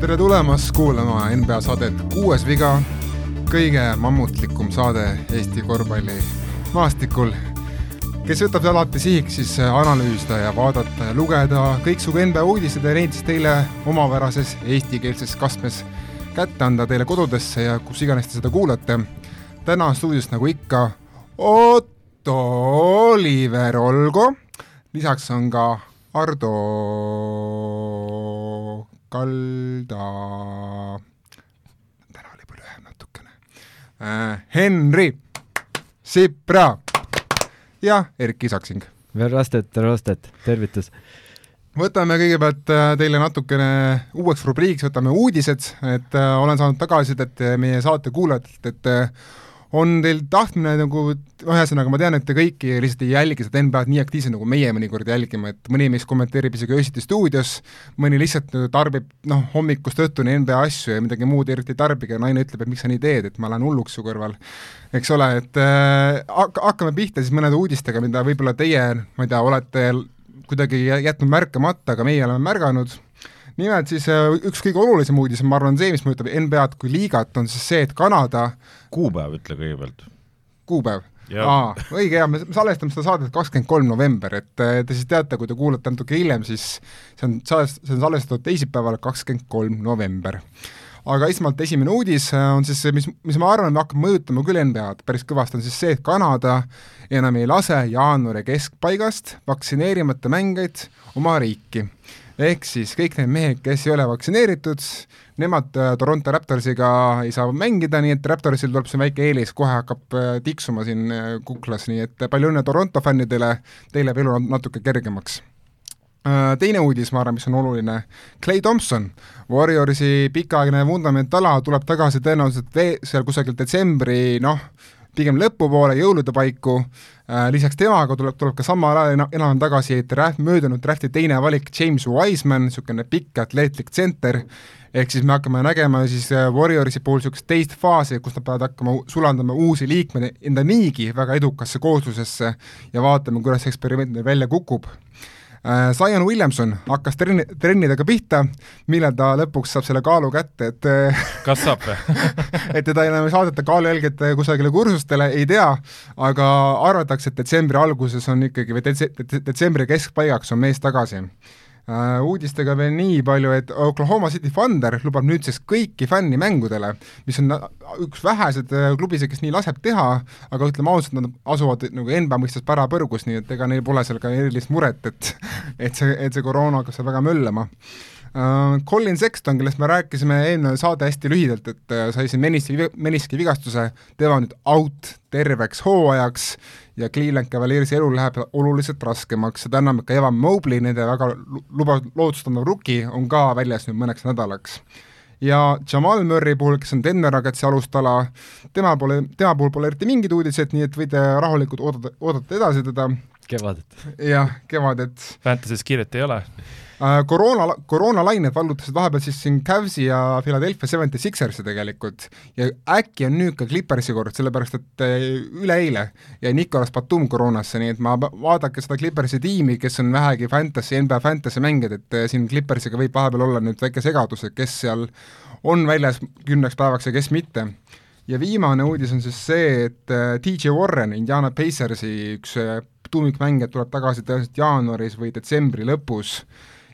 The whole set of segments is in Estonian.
tere tulemast kuulama NBA saadet Kuues viga, kõige mammutlikum saade Eesti korvpalli maastikul, kes võtab alati sihiks siis analüüsida ja vaadata ja lugeda kõiksugu NBA uudised ja neid siis teile omapärases eestikeelses kastmes kätte anda teile kodudesse ja kus iganes te seda kuulate. täna stuudios nagu ikka Otto Oliver Olgo, lisaks on ka Ardo Kalda, täna oli palju lühem natukene äh,, Henri Sipra ja Erki Saksing. Verrastet, Verrastet, tervitus! võtame kõigepealt äh, teile natukene uueks rubriigiks, võtame uudised, et äh, olen saanud tagasisidet meie saate kuulajatelt, et äh, on teil tahtmine nagu, ühesõnaga ma tean, et te kõiki lihtsalt ei jälgi seda NBA-d nii aktiivselt, nagu meie mõnikord jälgime, et mõni meist kommenteerib isegi öösiti stuudios, mõni lihtsalt tarbib noh, hommikust õhtuni NBA asju ja midagi muud eriti ei tarbigi ja naine ütleb, et miks sa nii teed, et ma lähen hulluks su kõrval. eks ole, et äh, hakkame pihta siis mõnede uudistega, mida võib-olla teie, ma ei tea, olete kuidagi jätnud märkamata, aga meie oleme märganud nimelt siis äh, üks kõige olulisem uudis, ma arvan, see, mis mõjutab NBA-d kui liigat, on siis see, et Kanada kuupäev ütle kõigepealt. kuupäev? aa, õige hea, me salvestame seda saadet kakskümmend kolm november, et äh, te siis teate, kui te kuulate natuke hiljem, siis see on salvest-, see on salvestatud teisipäeval, kakskümmend kolm november. aga esmalt esimene uudis äh, on siis mis, mis ma arvan, hakkab mõjutama küll NBA-d päris kõvasti, on siis see, et Kanada enam ei lase jaanuari keskpaigast vaktsineerimata mängijaid oma riiki ehk siis kõik need mehed, kes ei ole vaktsineeritud, nemad äh, Toronto Raptorsiga ei saa mängida, nii et Raptorsil tuleb siin väike eelis, kohe hakkab äh, tiksuma siin äh, kuklas, nii et palju õnne Toronto fännidele, teil läheb elu natuke kergemaks. Teine uudis, ma arvan, mis on oluline, Clay Thompson, Warriorsi pikaaegne vundamentala, tuleb tagasi tõenäoliselt vee-, seal kusagil detsembri noh, pigem lõpupoole, jõulude paiku, äh, lisaks temaga tuleb, tuleb ka samal ajal enam tagasi draft, möödunud drafti teine valik, James Wiseman, niisugune pikk atleetlik tsenter, ehk siis me hakkame nägema siis äh, Warriorsi puhul niisugust teist faasi, kus nad peavad hakkama sulandama uusi liikmeid enda niigi väga edukasse kooslusesse ja vaatame, kuidas eksperiment neil välja kukub Zion Williamson hakkas trenni, trennidega pihta, millal ta lõpuks saab selle kaalu kätte, et äh, kas saab või? et teda enam ei saadeta kaalujälgede kusagile kursustele, ei tea, aga arvatakse, et detsembri alguses on ikkagi või detse-, detsembri keskpaigaks on mees tagasi uudistega veel nii palju, et Oklahoma City Thunder lubab nüüdseks kõiki fänni mängudele, mis on üks väheseid äh, klubisid, kes nii laseb teha, aga ütleme ausalt, nad asuvad nagu NBA mõistes pärapõrgus, nii et ega neil pole seal ka erilist muret, et et see, et see koroona hakkab seal väga möllama. Colin Sexton, kellest me rääkisime eelmine saade hästi lühidalt, et uh, sai siin meniski, meniski vigastuse, tema on nüüd out terveks hooajaks ja Cleveland Cavaliersi elu läheb oluliselt raskemaks, seda enam, et ka Evan Mobley, nende väga luba, lootustandav rookie, on ka väljas nüüd mõneks nädalaks. ja Jamal Murray puhul, kes on Denver Nuggetsi alustala, tema pole, tema puhul pole eriti mingeid uudiseid, nii et võite rahulikult oodata, oodata edasi teda. kevadet. jah, kevadet. Fantasy's kiiret ei ole Äh, koroona, koroonalained vallutasid vahepeal siis siin Cavsi ja Philadelphia Seventy Sixersi tegelikult. Ja äkki on nüüd ka Clippersi kord, sellepärast et äh, üleeile jäi Nicolas Batum koroonasse, nii et ma, vaadake seda Clippersi tiimi, kes on vähegi fantasy, NBA fantasy mängijad, et äh, siin Clippersiga võib vahepeal olla nüüd väike segadus, et kes seal on väljas kümneks päevaks ja kes mitte. Ja viimane uudis on siis see, et DJ Warren, Indiana Pacersi üks tuumikmängija tuleb tagasi tõenäoliselt jaanuaris või detsembri lõpus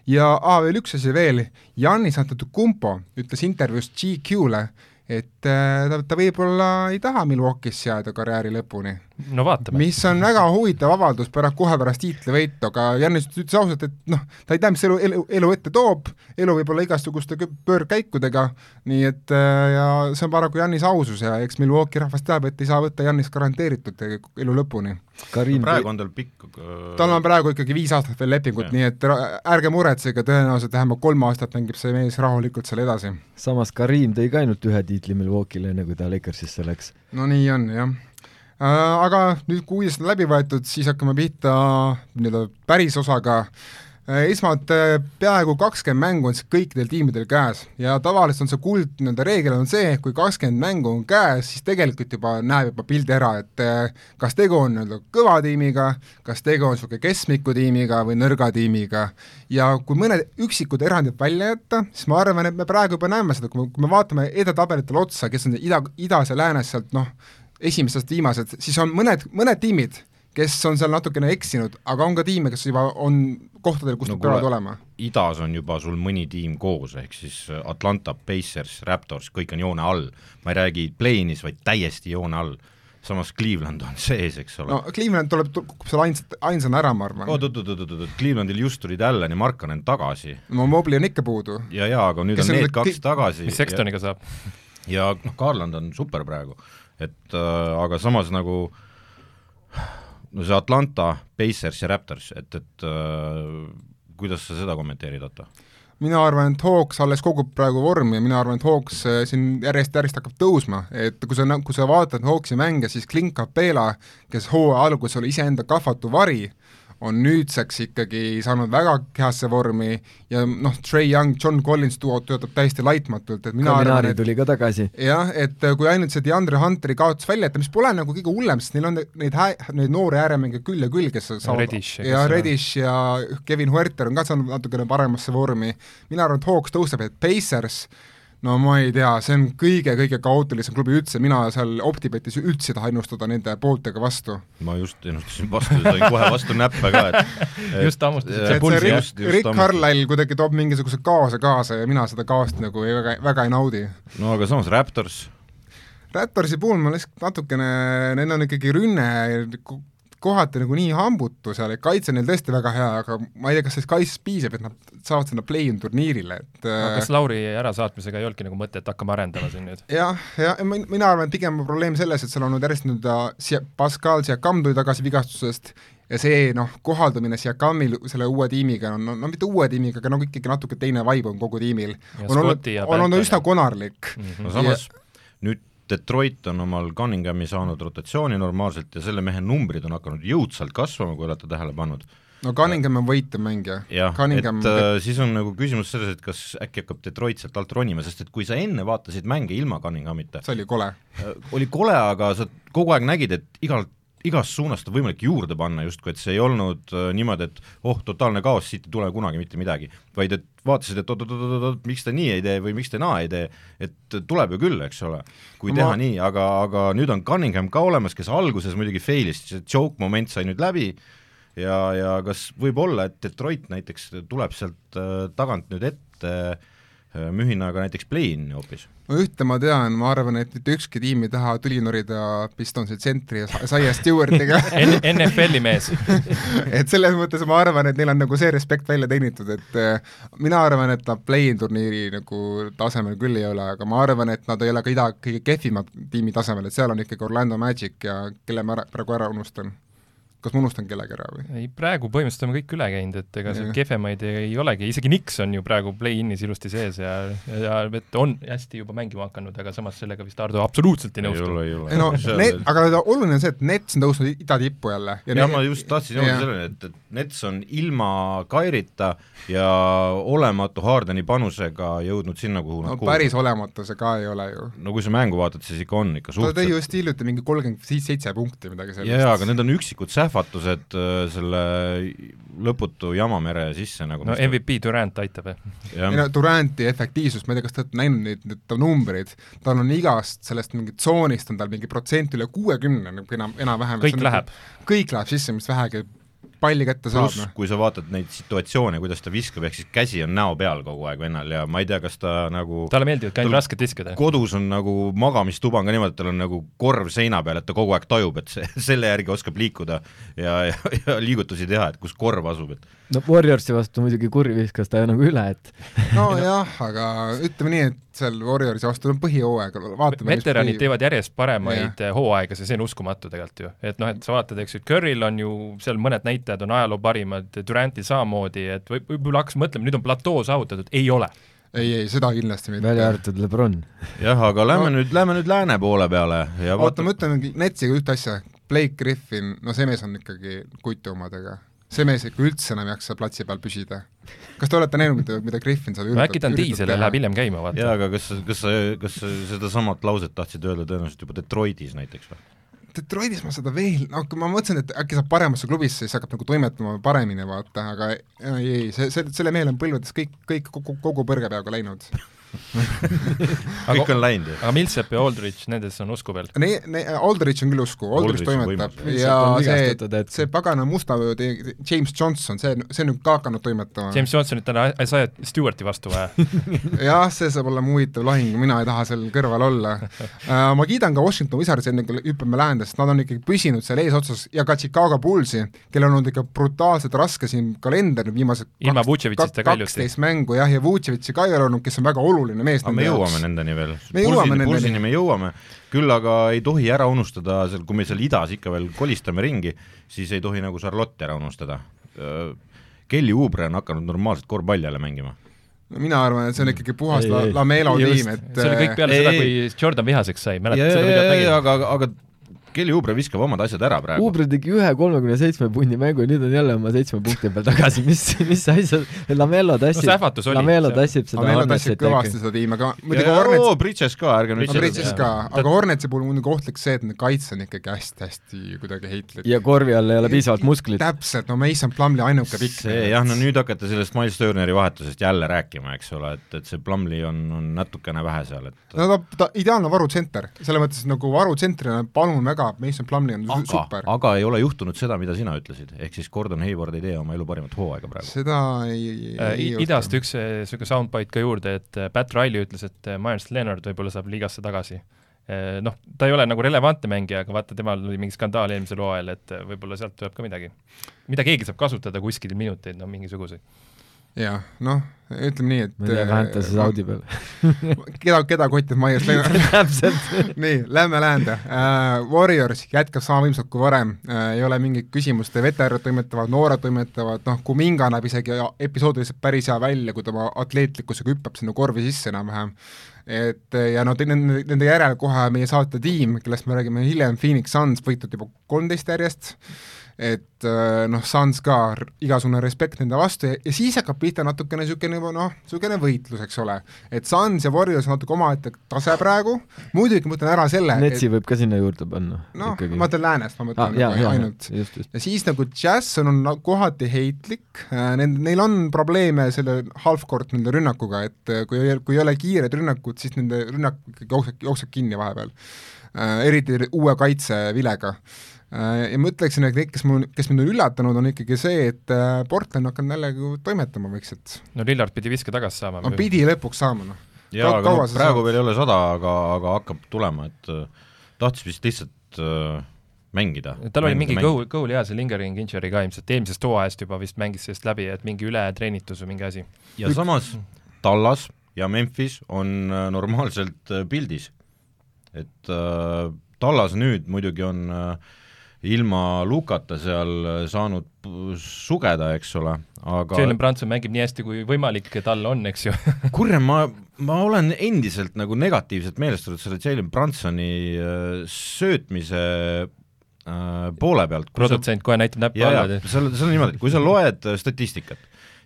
ja aa, veel üks asi veel, Jannis Antetokounmpo ütles intervjuus GQ-le, et äh, ta, ta võib-olla ei taha Milwaukee'is jääda karjääri lõpuni. No vaatame. mis on väga huvitav avaldus pärast, kohe pärast tiitlivõitu, aga Jannis ütles ausalt, et noh, ta ei tea, mis elu, elu, elu ette toob, elu võib olla igasuguste pöörkäikudega, nii et äh, ja see on paraku Jannis ausus ja eks Milwaukee rahvas teab, et ei saa võtta Jannis garanteeritud elu lõpuni Karin praegu on tal pikk tal on praegu ikkagi viis aastat veel lepingut, nii et ärge muretsege, tõenäoliselt vähemalt kolm aastat mängib see mees rahulikult seal edasi. samas Karim tõi ka ainult ühe tiitli Milwaukee'le, enne kui ta Lakersisse läks. no nii on, jah. Aga nüüd, kui uudised on läbi võetud, siis hakkame pihta nii-öelda päris osaga Äh, esmalt äh, peaaegu kakskümmend mängu on siis kõikidel tiimidel käes ja tavaliselt on see kuld, nii-öelda reegel on see, kui kakskümmend mängu on käes, siis tegelikult juba näeb juba pildi ära, et äh, kas tegu on nii-öelda kõva tiimiga, kas tegu on niisugune keskmiku tiimiga või nõrga tiimiga. ja kui mõned üksikud erandid välja jätta, siis ma arvan, et me praegu juba näeme seda, kui me, kui me vaatame edetabelitele otsa, kes on ida, idas ja läänes sealt noh, esimesest viimased, siis on mõned, mõned tiimid, kes on seal natukene eksinud, aga on ka tiime, kes juba on kohtadel, kus No nad peavad olema. idas on juba sul mõni tiim koos, ehk siis Atlanta, Pacers, Raptors, kõik on joone all. ma ei räägi play-in'is, vaid täiesti joone all. samas Cleveland on sees, eks ole no Cleveland tuleb, kukub seal ains-, ainsana ära, ma arvan. oot-oot-oot-oot-oot, Clevelandil just tulid Allan ja Markanen tagasi no Mobley on ikka puudu. ja, ja aga nüüd Kes on need kaks tagasi mis Sextoniga saab? ja noh, Garland on super praegu, et äh, aga samas nagu no see Atlanta, Pacers ja Raptors, et, et äh, kuidas sa seda kommenteerid, Otto? mina arvan, et Hawks alles kogub praegu vormi ja mina arvan, et Hawks äh, siin järjest-järjest hakkab tõusma, et kui sa, kui sa vaatad Hawksi mänge, siis Clint Capela, kes hooaja alguses oli iseenda kahvatu vari, on nüüdseks ikkagi saanud väga heasse vormi ja noh, Trey Young, John Collins duo töötab täiesti laitmatult, et mina arvan, Kaminaari et tuli ka tagasi. jah, et kui ainult see DeAndre Hunteri kaotus välja jätta, mis pole nagu kõige hullem, sest neil on neid hä-, neid noori ääremänge küll ja küll, kes saavad Reddish ja Reddish ja Kevin Huerter on ka saanud natukene paremasse vormi, mina arvan, et Hawks tõuseb, et Pacers no ma ei tea, see on kõige-kõige kaootilisem klubi üldse, mina seal OpTibetis üldse ei taha ennustada nende pooltega vastu. ma just ennustasin vastu, sain kohe vastu näppe ka, et just hammustasid et pulsi, see jah? Rick, Carlisle kuidagi toob mingisuguse kaose kaasa ja mina seda kaost nagu ei, väga, väga ei naudi. no aga samas Raptors, Raptorsi puhul ma lihtsalt natukene, neil on ikkagi rünne kohati nagu nii hambutu seal, et kaitse on neil tõesti väga hea, aga ma ei tea, kas sellest kaitsest piisab, et nad saavad sinna play-in turniirile, et aga äh, kas Lauri ärasaatmisega ei olnudki nagu mõtet, hakkame arendama siin nüüd? jah, ja min- mina arvan, et pigem on probleem selles, et seal on nüüd järjest nüüd siia Pascal Siakam tuli tagasi vigastusest ja see noh, kohaldumine Siakamil selle uue tiimiga on, no, no mitte uue tiimiga, aga nagu ikkagi natuke teine vibe on kogu tiimil. Ja on olnud, ja on olnud üsna ja- konarlik Mhm. no samas nüüd Detroit on omal Cunninghami saanud rotatsiooni normaalselt ja selle mehe numbrid on hakanud jõudsalt kasvama, kui olete tähele pannud. no Cunningham on võitev mängija. jah, et äh, siis on nagu küsimus selles, et kas äkki hakkab Detroit sealt alt ronima, sest et kui sa enne vaatasid mänge ilma Cunninghamita, see oli kole. oli kole, aga sa kogu aeg nägid, et igalt igast suunast on võimalik juurde panna justkui, et see ei olnud äh, niimoodi, et oh, totaalne kaos, siit ei tule kunagi mitte midagi, vaid et vaatasid, et oot-oot-oot-oot, miks ta nii ei tee või miks ta naa ei tee, et tuleb ju küll, eks ole, kui Ma- teha nii, aga, aga nüüd on Cunningham ka olemas, kes alguses muidugi fail'is, see choke moment sai nüüd läbi ja, ja kas võib olla, et Detroit näiteks tuleb sealt äh, tagant nüüd ette äh, mühinaga näiteks play-in'i hoopis? no ühte ma tean, ma arvan, et mitte ükski tiim ei taha tüli norida Pistonsi tsentri ja Saia Stewartiga NFL-i mees. et selles mõttes ma arvan, et neil on nagu see respekt välja teenitud, et äh, mina arvan, et nad play-in turniiri nagu tasemel küll ei ole, aga ma arvan, et nad ei ole ka ida kõige kehvima tiimi tasemel, et seal on ikkagi Orlando Magic ja kelle ma ära, praegu ära unustan. Kas ma unustan kellegi ära või? ei, praegu põhimõtteliselt oleme kõik üle käinud, et ega seal kehvemaid ei olegi, isegi Nix on ju praegu play-in'is ilusti sees ja, ja et on hästi juba mängima hakanud, aga samas sellega vist Ardo absoluutselt ei ei nõustu. ole, ei ole. ei no veel- aga oluline on see, et Nets on tõusnud ida tippu jälle. ja ma just tahtsin jõuda selleni, et, et Nets on ilma Kairita ja olematu Hardeni panusega jõudnud sinna, kuhu no nad päris olematu see ka ei ole ju. no kui sa mängu vaatad, siis ikka on ikka ta tõi suhteliselt just hiljuti mingi kolmkümmend seitse punkti, midagi sellist. jaa, aga need on üksikud sähvatused äh, selle lõputu jamamere sisse nagu no MVP Durant aitab, jah. ei no Duranti efektiivsust, ma ei tea, kas te olete näinud neid, neid ta numbreid, tal on igast sellest mingit tsoonist on tal mingi protsent üle kuuekümne nagu enam, enam-vähem. kõik läheb. kõik läheb sisse, mis vähegi palli kätte saab, pluss noh. kui sa vaatad neid situatsioone, kuidas ta viskab, ehk siis käsi on näo peal kogu aeg vennal ja ma ei tea, kas ta nagu talle meeldivad ka ainult rasked visked, jah? kodus on nagu magamistuba on ka niimoodi, et tal on nagu korv seina peal, et ta kogu aeg tajub, et see, selle järgi oskab liikuda ja, ja, ja liigutusi teha, et kus korv asub, et no Warriorsi vastu muidugi kurvi viskas ta nagu üle, et nojah, aga ütleme nii, et seal Warriorsi vastu on põhihooaeg, vaatame veteranid teevad järjest paremaid yeah. hooaegasid, see on uskumatu tegelikult ju. et noh, et sa vaatad, eks ju, Curryl on ju seal mõned näitajad on ajaloo parimad, Durantil samamoodi, et võib, võib-olla hakkas mõtlema, nüüd on platoo saavutatud, ei ole. ei, ei, seda kindlasti mitte. välja arvatud Lebron. jah, aga lähme No. no. nüüd, lähme nüüd lääne poole peale ja oota, ma vaatame, ütlen Netsiga ühte asja, Blake Griffin, no see mees on ikkagi kutu omadega. See mees ikka üldse enam ei jaksa platsi peal püsida. kas te olete näinud, mida, mida Griffin seal no äkki ta on diisel ja läheb hiljem käima, vaata. jaa, aga kas, kas sa, kas sa sedasamat lauset tahtsid öelda tõenäoliselt juba Detroitis näiteks või? Detroitis ma seda veel, noh, ma mõtlesin, et äkki saab paremasse klubisse, siis hakkab nagu toimetama paremini, vaata, aga ei, ei, see, see, selle mehe on põlvedes kõik, kõik, kogu, kogu põrge peaga läinud kõik on läinud ju. aga Millsap ja Aldridge, nendes on usku veel? Ne-, ne-, Aldridge on küll usku, Aldridge toimetab ja see, see pagana musta James Johnson, see, see on nüüd ka hakanud toimetama. James Johnsonit on Isaiah Stewarti vastu vaja jah, see saab olema huvitav lahing, mina ei taha seal kõrval olla uh,. Ma kiidan ka Washington Wizardsi, enne kui hüppame läände, sest nad on ikkagi püsinud seal eesotsas ja ka Chicago Bullsi, kellel on olnud ikka brutaalselt raske siin kalender viimased ilma Vucevicita ka ilusti. kaksteist mängu jah, ja Vucevici ka ei ole olnud, kes on väga oluline mees aga me jõuame nendeni veel. Pulsini, pulsini me jõuame, küll aga ei tohi ära unustada seal, kui me seal idas ikka veel kolistame ringi, siis ei tohi nagu Charlotte ära unustada. Kelly Oubre on hakanud normaalset korvpalli jälle mängima. No mina arvan, et see on ikkagi puhas ei, la, Lamelo tiim, et see oli kõik peale ei, seda, kui Jordan vihaseks sai, mäletad seda videot nägid? aga, aga Kelly Oubre viskab omad asjad ära praegu. Oubre tegi ühe kolmekümne seitsme punni mängu ja nüüd on jälle oma seitsme punkti peal tagasi, mis, mis asjad, Lamelo tassib no,, Lamelo tassib seda Lamelo tassib kõvasti seda tiimi, aga muidugi Hornets oo, Bridges ka, ärge nüüd Bridges ka, aga Hornetsi puhul muidugi ohtlik see, et need kaitse on ikkagi hästi-hästi kuidagi heitlik. ja korvi all ei ole piisavalt musklit. täpselt, no Mason Plumlee ainuke pikk. see jah, no nüüd hakata sellest Miles Turneri vahetusest jälle rääkima, eks ole, et, et see Plumlee on, on natukene vähe seal, et no ta, ta ideaalne varutsenter, selles mõttes nagu varutsentrina palun väga, Mason Plumlee on aga, super. aga ei ole juhtunud seda, mida sina ütlesid, ehk siis Gordon Hayward ei tee oma elu parimat hooaega praegu. seda ei, ei, äh, ei idast üks niisugune soundbite ka juurde, et äh, Pat Riley ütles, et äh, Myers Leonard võib-olla saab liigasse tagasi. Noh, ta ei ole nagu relevantne mängija, aga vaata, temal oli mingi skandaal eelmisel hooajal, et võib-olla sealt tuleb ka midagi. mida keegi saab kasutada kuskil minuteid, no mingisuguseid jah, noh, ütleme nii, et ma ei tea, Fantasy Saudi peal. Keda, keda kottib Myers Leonard täpselt. Nii, lähme läände. Uh,. Warriors jätkab sama võimsalt kui varem. Uh,, ei ole mingit küsimust, veteranid toimetavad, noored toimetavad, noh, Kuminga näeb isegi episoodiliselt päris hea välja, kui ta oma atleetlikkusega hüppab sinna korvi sisse enam-vähem. et ja no nende, nende järel kohe meie saate tiim, kellest me räägime hiljem, Phoenix Suns võitnud juba kolmteist järjest et äh, noh, Suns ka igasugune respekt nende vastu ja, ja siis hakkab pihta natukene niisugune noh, niisugune võitlus, eks ole. et Suns ja Warriors on natuke omaette tase praegu, muidugi ma ütlen ära selle Netsi et, võib ka sinna juurde panna. noh, ma mõtlen läänest, ma mõtlen ah, jah, jah, ainult. ja siis nagu Jazz on, on kohati heitlik äh,, nend-, neil on probleeme selle half-court nende rünnakuga, et äh, kui, kui ei ole kiired rünnakud, siis nende rünnak ikkagi jookseb, jookseb kinni vahepeal. Eriti uue kaitsevilega ja ma ütleksin, et kõik, kes mul, kes mind on üllatanud, on ikkagi see, et äh, Portland hakkab jällegi toimetama vaikselt. no Lillard pidi viske tagasi saama. no pidi lõpuks saama, noh. jaa, aga no, praegu veel ei ole sada, aga, aga hakkab tulema, et äh, tahtis vist lihtsalt äh, mängida. tal oli mingi kõhu, kõhul jaa, see lingering injury ka ilmselt, eelmisest hooajast juba vist mängis sellest läbi, et mingi ületreenitus või mingi asi. ja Ük... samas Tallas ja Memphis on normaalselt pildis. et äh, Tallas nüüd muidugi on äh, ilma Lukata seal saanud sugeda, eks ole, aga Jalen Brunson mängib nii hästi, kui võimalik tal on, eks ju kurjam, ma, ma olen endiselt nagu negatiivselt meelestatud selle Jalen Brunsoni äh, söötmise äh, poole pealt. produtsent kohe näitab näppu alla. seal, seal on niimoodi, et kui sa loed äh, statistikat,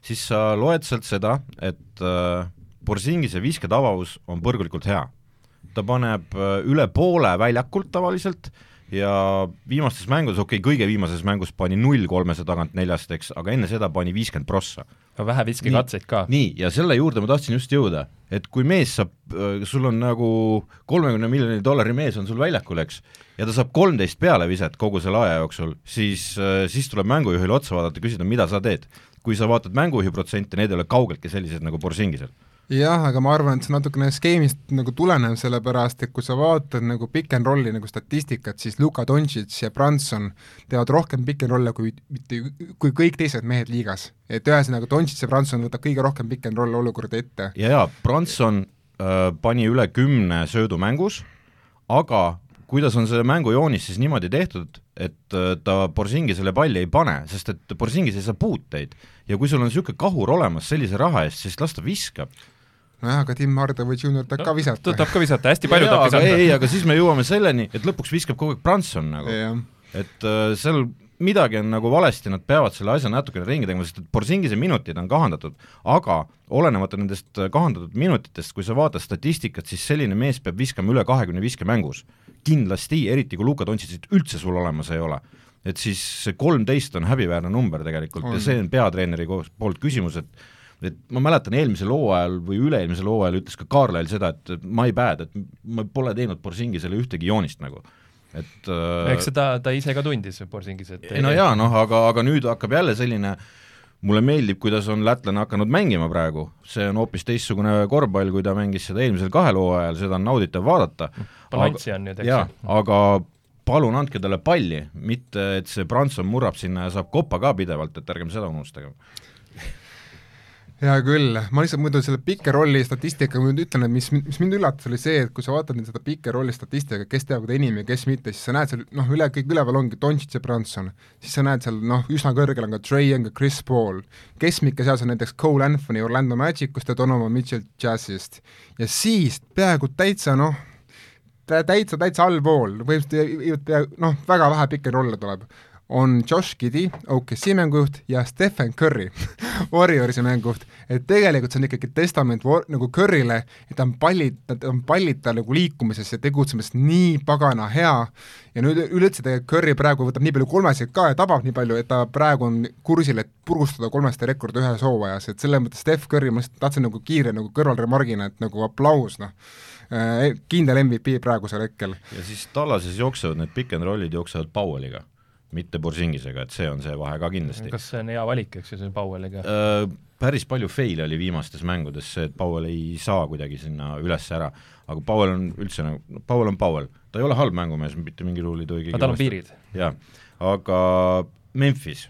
siis sa loed sealt seda, et äh, Borsingise visketabavus on põrgulikult hea. ta paneb äh, üle poole väljakult tavaliselt äh, ja viimastes mängudes, okei okay,, kõige viimases mängus pani null kolmese tagant neljast, eks, aga enne seda pani viiskümmend prossa. aga vähe viskekatseid ka. nii, ja selle juurde ma tahtsin just jõuda, et kui mees saab, äh, sul on nagu kolmekümne miljoni dollari mees on sul väljakul, eks, ja ta saab kolmteist pealeviset kogu selle aja jooksul, siis, äh, siis tuleb mängujuhile otsa vaadata, küsida, mida sa teed. kui sa vaatad mängujuhi protsente, need ei ole kaugeltki sellised nagu Borsingisel jah, aga ma arvan, et see natukene skeemist nagu tulenev, sellepärast et kui sa vaatad nagu pick n rolli nagu statistikat, siis Luka Doncic ja Branson teevad rohkem pick n rolle kui mitte, kui kõik teised mehed liigas. et ühesõnaga, Doncic ja Branson võtab kõige rohkem pick n roll olukorda ette. ja, ja Branson äh, pani üle kümne söödu mängus, aga kuidas on see mängujoonis siis niimoodi tehtud, et äh, ta Borsingisele palli ei pane, sest et Borsingis ei saa puuteid ja kui sul on niisugune kahur olemas sellise raha eest, siis las ta viskab nojah, aga Tim Hardaway Junior tahab ka visata. ta tahab ka visata, hästi palju tahab visata. ei, aga siis me jõuame selleni, et lõpuks viskab kogu aeg Branson nagu. et äh, seal midagi on nagu valesti, nad peavad selle asja natukene ringi tegema, sest et Borsingise minutid on kahandatud, aga olenemata nendest kahandatud minutitest, kui sa vaatad statistikat, siis selline mees peab viskama üle kahekümne viske mängus. kindlasti, eriti kui Luka Dontšitsit üldse sul olemas ei ole. et siis see kolmteist on häbiväärne number tegelikult on. ja see on peatreeneri poolt küsimus, et et ma mäletan, eelmisel hooajal või üle-eelmisel hooajal ütles ka Kaarlail seda, et my bad, et ma pole teinud Borsingisele ühtegi joonist nagu et äh, eks seda ta ise ka tundis, Borsingis, et no jaa, noh, aga, aga nüüd hakkab jälle selline mulle meeldib, kuidas on lätlane hakanud mängima praegu, see on hoopis teistsugune korvpall, kui ta mängis seda eelmisel kahel hooajal, seda on nauditav vaadata. balanssi on nüüd, eks ju. aga palun andke talle palli, mitte et see Branson murrab sinna ja saab koppa ka pidevalt, et ärgem seda unustage hea küll, ma lihtsalt muidu selle pick-and rolli statistikaga nüüd ütlen, et mis, mis mind üllatas, oli see, et kui sa vaatad nüüd seda pick-and rolli statistikat, kes teab enim ja kes mitte, siis sa näed seal noh, üle, kõik üleval ongi Doncic ja Branson, siis sa näed seal noh, üsna kõrgel on ka Trey Young ja Chris Paul, keskmike seas on näiteks Cole Anthony Orlando Magicust ja Donovan Mitchell Jazzist. ja siis peaaegu täitsa noh, täitsa, täitsa allpool, põhimõtteliselt noh, väga vähe pick-and rolle tuleb on Josh Giddy, OKC mängujuht ja Stephen Curry Warriorsi mängujuht, et tegelikult see on ikkagi testament war, nagu Curry'le, et ta on palli, ta on pallita nagu liikumises ja tegutsemises nii pagana hea. Ja nüüd üleüldse tegelikult Curry praegu võtab nii palju kolmesid ka ja tabab nii palju, et ta praegu on kursil, et purustada kolmeste rekord ühes hooajas, et selles mõttes Steph Curry, ma lihtsalt tahtsin nagu kiire nagu kõrvalremargina, et nagu aplaus, noh. Äh, kindel MVP praegusel hetkel. ja siis Tallases jooksevad need pick and roll'id jooksevad Powelliga mitte Borsingisega, et see on see vahe ka kindlasti. kas see on hea valik, eks ju, see Powelliga äh,? Päris palju fail'e oli viimastes mängudes see, et Powell ei saa kuidagi sinna üles ära, aga Powell on üldse nagu, Powell on Powell, ta ei ole halb mängumees, mitte mingil juhul ei tohi aga tal on piirid. jaa, aga Memphis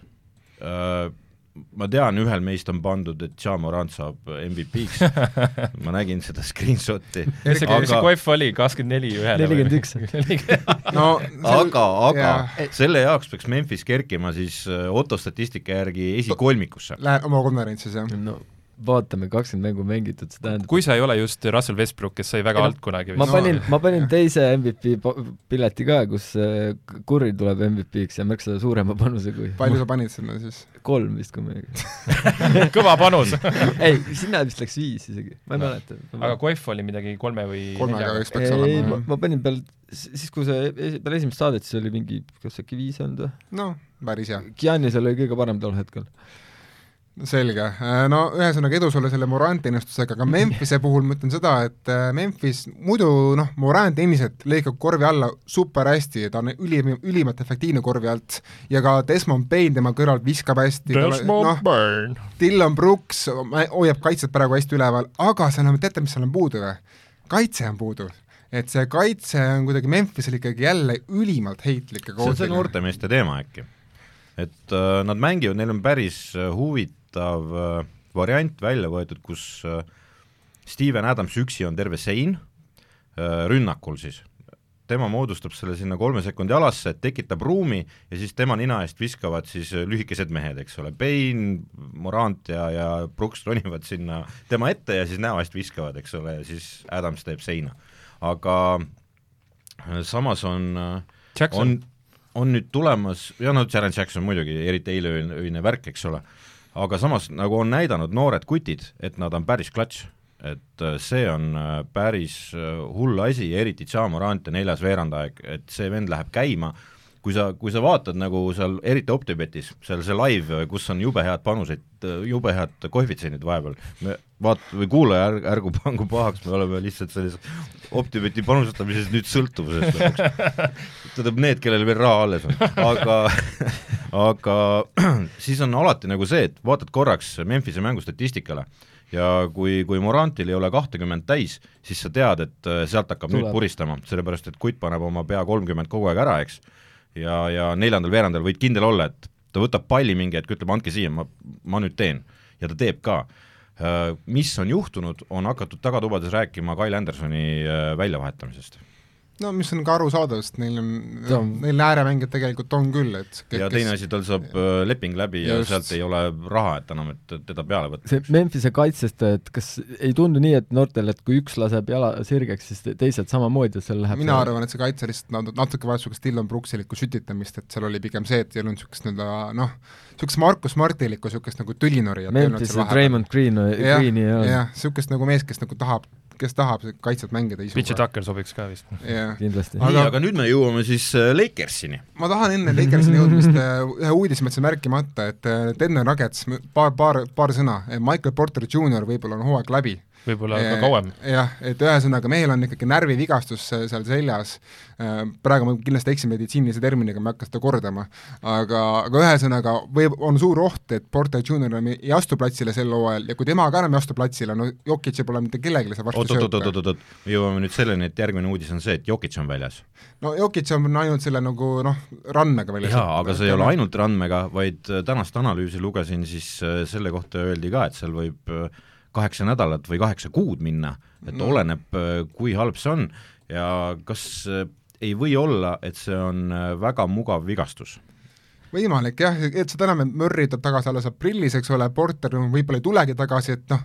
äh,, ma tean, ühel meist on pandud, et Ja Morant saab MVP-ks ma nägin seda screenshot'i. mis see, mis see kohv oli, kakskümmend neli ühele? nelikümmend üks. no aga, aga yeah. selle jaoks peaks Memphis kerkima siis äh, Otto statistika järgi esikolmikusse. Läheb oma konverentsis, jah no.? Vaatame, kakskümmend mängu mängitud, see tähendab kui sa ei ole just Russell Westbrook, kes sai väga alt kunagi ma panin no., ma panin teise MVP pileti ka, kus Curry tuleb MVP-ks ja märksa suurema panuse kui palju sa panid sinna siis? kolm vist, kui ma ei kõva panus ei, sinna vist läks viis isegi, ma ei no. mäleta. aga Coef oli midagi kolme või kolmega vist peaks olema. ei, ma, ma panin peal, siis kui see, peale esimest saadet, siis oli mingi, kas äkki viis olnud või? no, päris hea. Giannis oli kõige parem tol hetkel selge, äh, no ühesõnaga edu sulle selle Morant ennustusega, aga Memphise puhul ma ütlen seda, et äh, Memphis muidu noh, Morant endiselt lõikab korvi alla super hästi, ta on ülim, ülimalt efektiivne korvi alt ja ka Desmond Bain tema kõrval viskab hästi. Desmond no, Bain. Dylan Brooks hoiab kaitset praegu hästi üleval, aga seal on, teate, mis seal on puudu või? kaitse on puudu et see kaitse on kuidagi Memphisel ikkagi jälle ülimalt heitlik ja see on see noortemeeste teema äkki? et äh, nad mängivad, neil on päris äh, huvitav äh, variant välja võetud, kus äh, Steven Adams üksi on terve sein äh, rünnakul siis, tema moodustab selle sinna kolme sekundi alasse, tekitab ruumi ja siis tema nina eest viskavad siis lühikesed mehed, eks ole, Payne, Morant ja, ja Brooks ronivad sinna tema ette ja siis näo eest viskavad, eks ole, ja siis Adams teeb seina. aga samas on, on, on nüüd tulemas, ja no Jaren Jackson muidugi, eriti eileöine värk, eks ole aga samas nagu on näidanud noored kutid, et nad on päris klatš, et äh, see on äh, päris äh, hull asi, eriti Tšamorant ja neljas veerandaeg, et see vend läheb käima, kui sa, kui sa vaatad nagu seal, eriti Optibetis, seal see live, kus on jube head panused, jube head koefitsiendid vahepeal, me vaat- või kuulaja ärg-, ärgu pangu pahaks, me oleme lihtsalt sellises Optibeti panustamises nüüd sõltuvuses lõpuks. tähendab, need, kellel veel raha alles on, aga aga siis on alati nagu see, et vaatad korraks Memphise mängustatistikale ja kui, kui Morantil ei ole kahtekümmet täis, siis sa tead, et sealt hakkab Tuleb. nüüd puristama, sellepärast et kutt paneb oma pea kolmkümmend kogu aeg ära, eks ja, ja neljandal-veerandal võid kindel olla, et ta võtab palli mingi hetk, ütleb andke siia, ma, ma nüüd teen. ja ta teeb ka. Äh, mis on juhtunud, on hakatud tagatubades rääkima Kyle Andersoni äh, väljavahetamisest. No mis on ka arusaadav, sest neil on, neil ääremängijad tegelikult on küll, et ja teine asi, tal saab äh, leping läbi ja Just. sealt ei ole raha, et enam, et teda peale võtta. see Memphise kaitsest, et kas ei tundu nii, et noortel, et kui üks laseb jala sirgeks, siis te- teised samamoodi, et seal läheb mina arvan, et see kaitse lihtsalt nat- natuke vajas niisugust Dillon Brooksilikku sütitamist, et seal oli pigem see, et ei olnud niisugust nii-öelda noh, niisugust Markus Martilikku niisugust nagu tülinorijat ei olnud Memphis seal ja Raymond Green, jah, Greeni olnud jah, niisugust nagu mees, kes nagu tahab, kes tahab kaitset mängida Pitch. Tucker sobiks ka vist. jah, kindlasti. nii Aga-, nüüd me jõuame siis äh, Lakersini. ma tahan enne Lakersini jõudmist äh, ühe uudise mõttes märkimata, et äh, Denver Nuggets, paar, paar, paar sõna, Michael Porter Jr võib-olla on hooaeg läbi võib-olla ka Eh, kauem. jah, et ühesõnaga mehel on ikkagi närvivigastus äh, seal seljas, praegu ma kindlasti eksin meditsiinilise terminiga, ma ei hakka seda kordama, aga, aga ühesõnaga võib, on suur oht, et Porter Junior enam ei ei astu platsile sel hooajal ja kui tema ka enam ei astu platsile, no Jokic pole mitte kellelegi seal vastu oot-oot-oot-oot-oot, me jõuame nüüd selleni, et järgmine uudis on see, et Jokic on väljas. no Jokic on ainult selle nagu noh, randmega väljas. jaa, aga see ei ole ainult randmega, vaid äh, tänast analüüsi lugesin, siis äh, selle kohta öeldi ka, et seal võib äh, kaheksa nädalat või kaheksa kuud minna, et No. oleneb, äh, kui halb see on ja kas äh, ei või olla, et see on äh, väga mugav vigastus? võimalik jah, et seda enam, et Murry tuleb tagasi alles aprillis, eks ole, Porter võib-olla ei tulegi tagasi, et noh,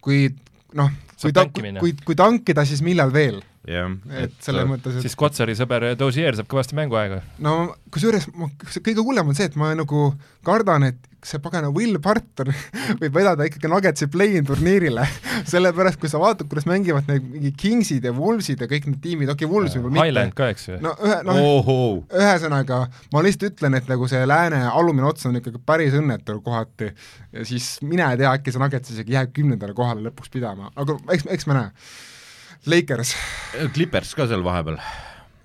kui noh, kui ta, minna. kui, kui tankida, siis millal veel? Jah, et selles mõttes, et siis Kotsari sõber Dozier saab kõvasti mänguaega. no kusjuures ma- kõige hullem on see, et ma nagu kardan, et see pagana Will Barton võib vedada ikkagi Nuggetsi play-in turniirile sellepärast kui sa vaatad, kuidas mängivad need mingi Kingsid ja Wolvesid ja kõik need tiimid, okei okay, Wolves võib-olla Highland mitte, ka, eks ju. no ühe, noh ohoo, ühesõnaga, ma lihtsalt ütlen, et nagu see lääne alumine ots on ikkagi päris õnnetu kohati ja siis mine tea, äkki see Nuggets isegi jääb kümnendale kohale lõpuks pidama, aga eks, eks me näe. Lakers, Clippers ka seal vahepeal.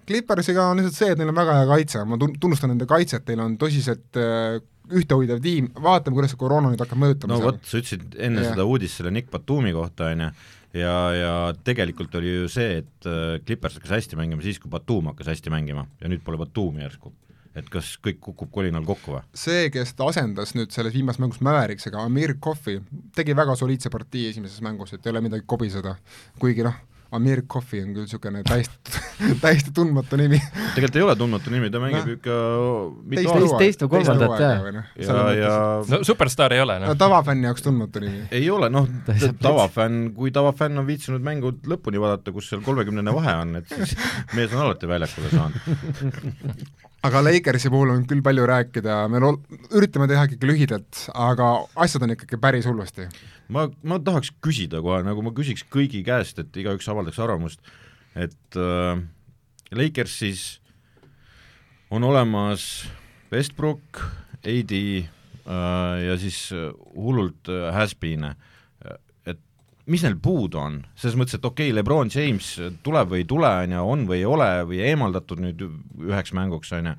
Clippersiga on lihtsalt see, et neil on väga hea kaitse, ma tun-, tunnustan nende kaitset, neil on tõsiselt äh, ühtehoidev tiim, vaatame, kuidas see koroona nüüd hakkab mõjutama no vot, sa ütlesid enne Jah. seda uudist selle Nick Batumi kohta, on ju, ja, ja tegelikult oli ju see, et äh, Clippers hakkas hästi mängima siis, kui Batum hakkas hästi mängima ja nüüd pole Batumi järsku. et kas kõik kukub kolinal kokku või? see, kes ta asendas nüüd selles viimases mängus Mäveriksega, Amir Kohvi, tegi väga soliidse partii esimeses mängus, et ei ole midagi kobiseda, kuigi noh, Amir Kohvi on küll niisugune täiesti, täiesti tundmatu nimi. tegelikult ei ole tundmatu nimi, ta mängib Noh. ikka mitu Teist aastat teist või kolmandat, jah. ja, ja no superstaar ei ole, no noh. tavafänni jaoks tundmatu nimi. ei ole noh tavafänn, kui tavafänn on viitsinud mängu lõpuni vaadata, kus seal kolmekümnene vahe on, et siis mees on alati väljakule saanud. aga Lakersi puhul on küll palju rääkida, me lool-, üritame teha ikkagi lühidalt, aga asjad on ikkagi päris hullusti. ma, ma tahaks küsida kohe, nagu ma küsiks kõigi käest, et igaüks avaldaks arvamust, et äh, Lakersis on olemas Westbrook, AD äh, ja siis äh, hullult äh, has-beene äh, mis neil puudu on, selles mõttes, et okei okay,, Lebron James tuleb või ei tule, on ju, on või ei ole või eemaldatud nüüd üheks mänguks, on ju,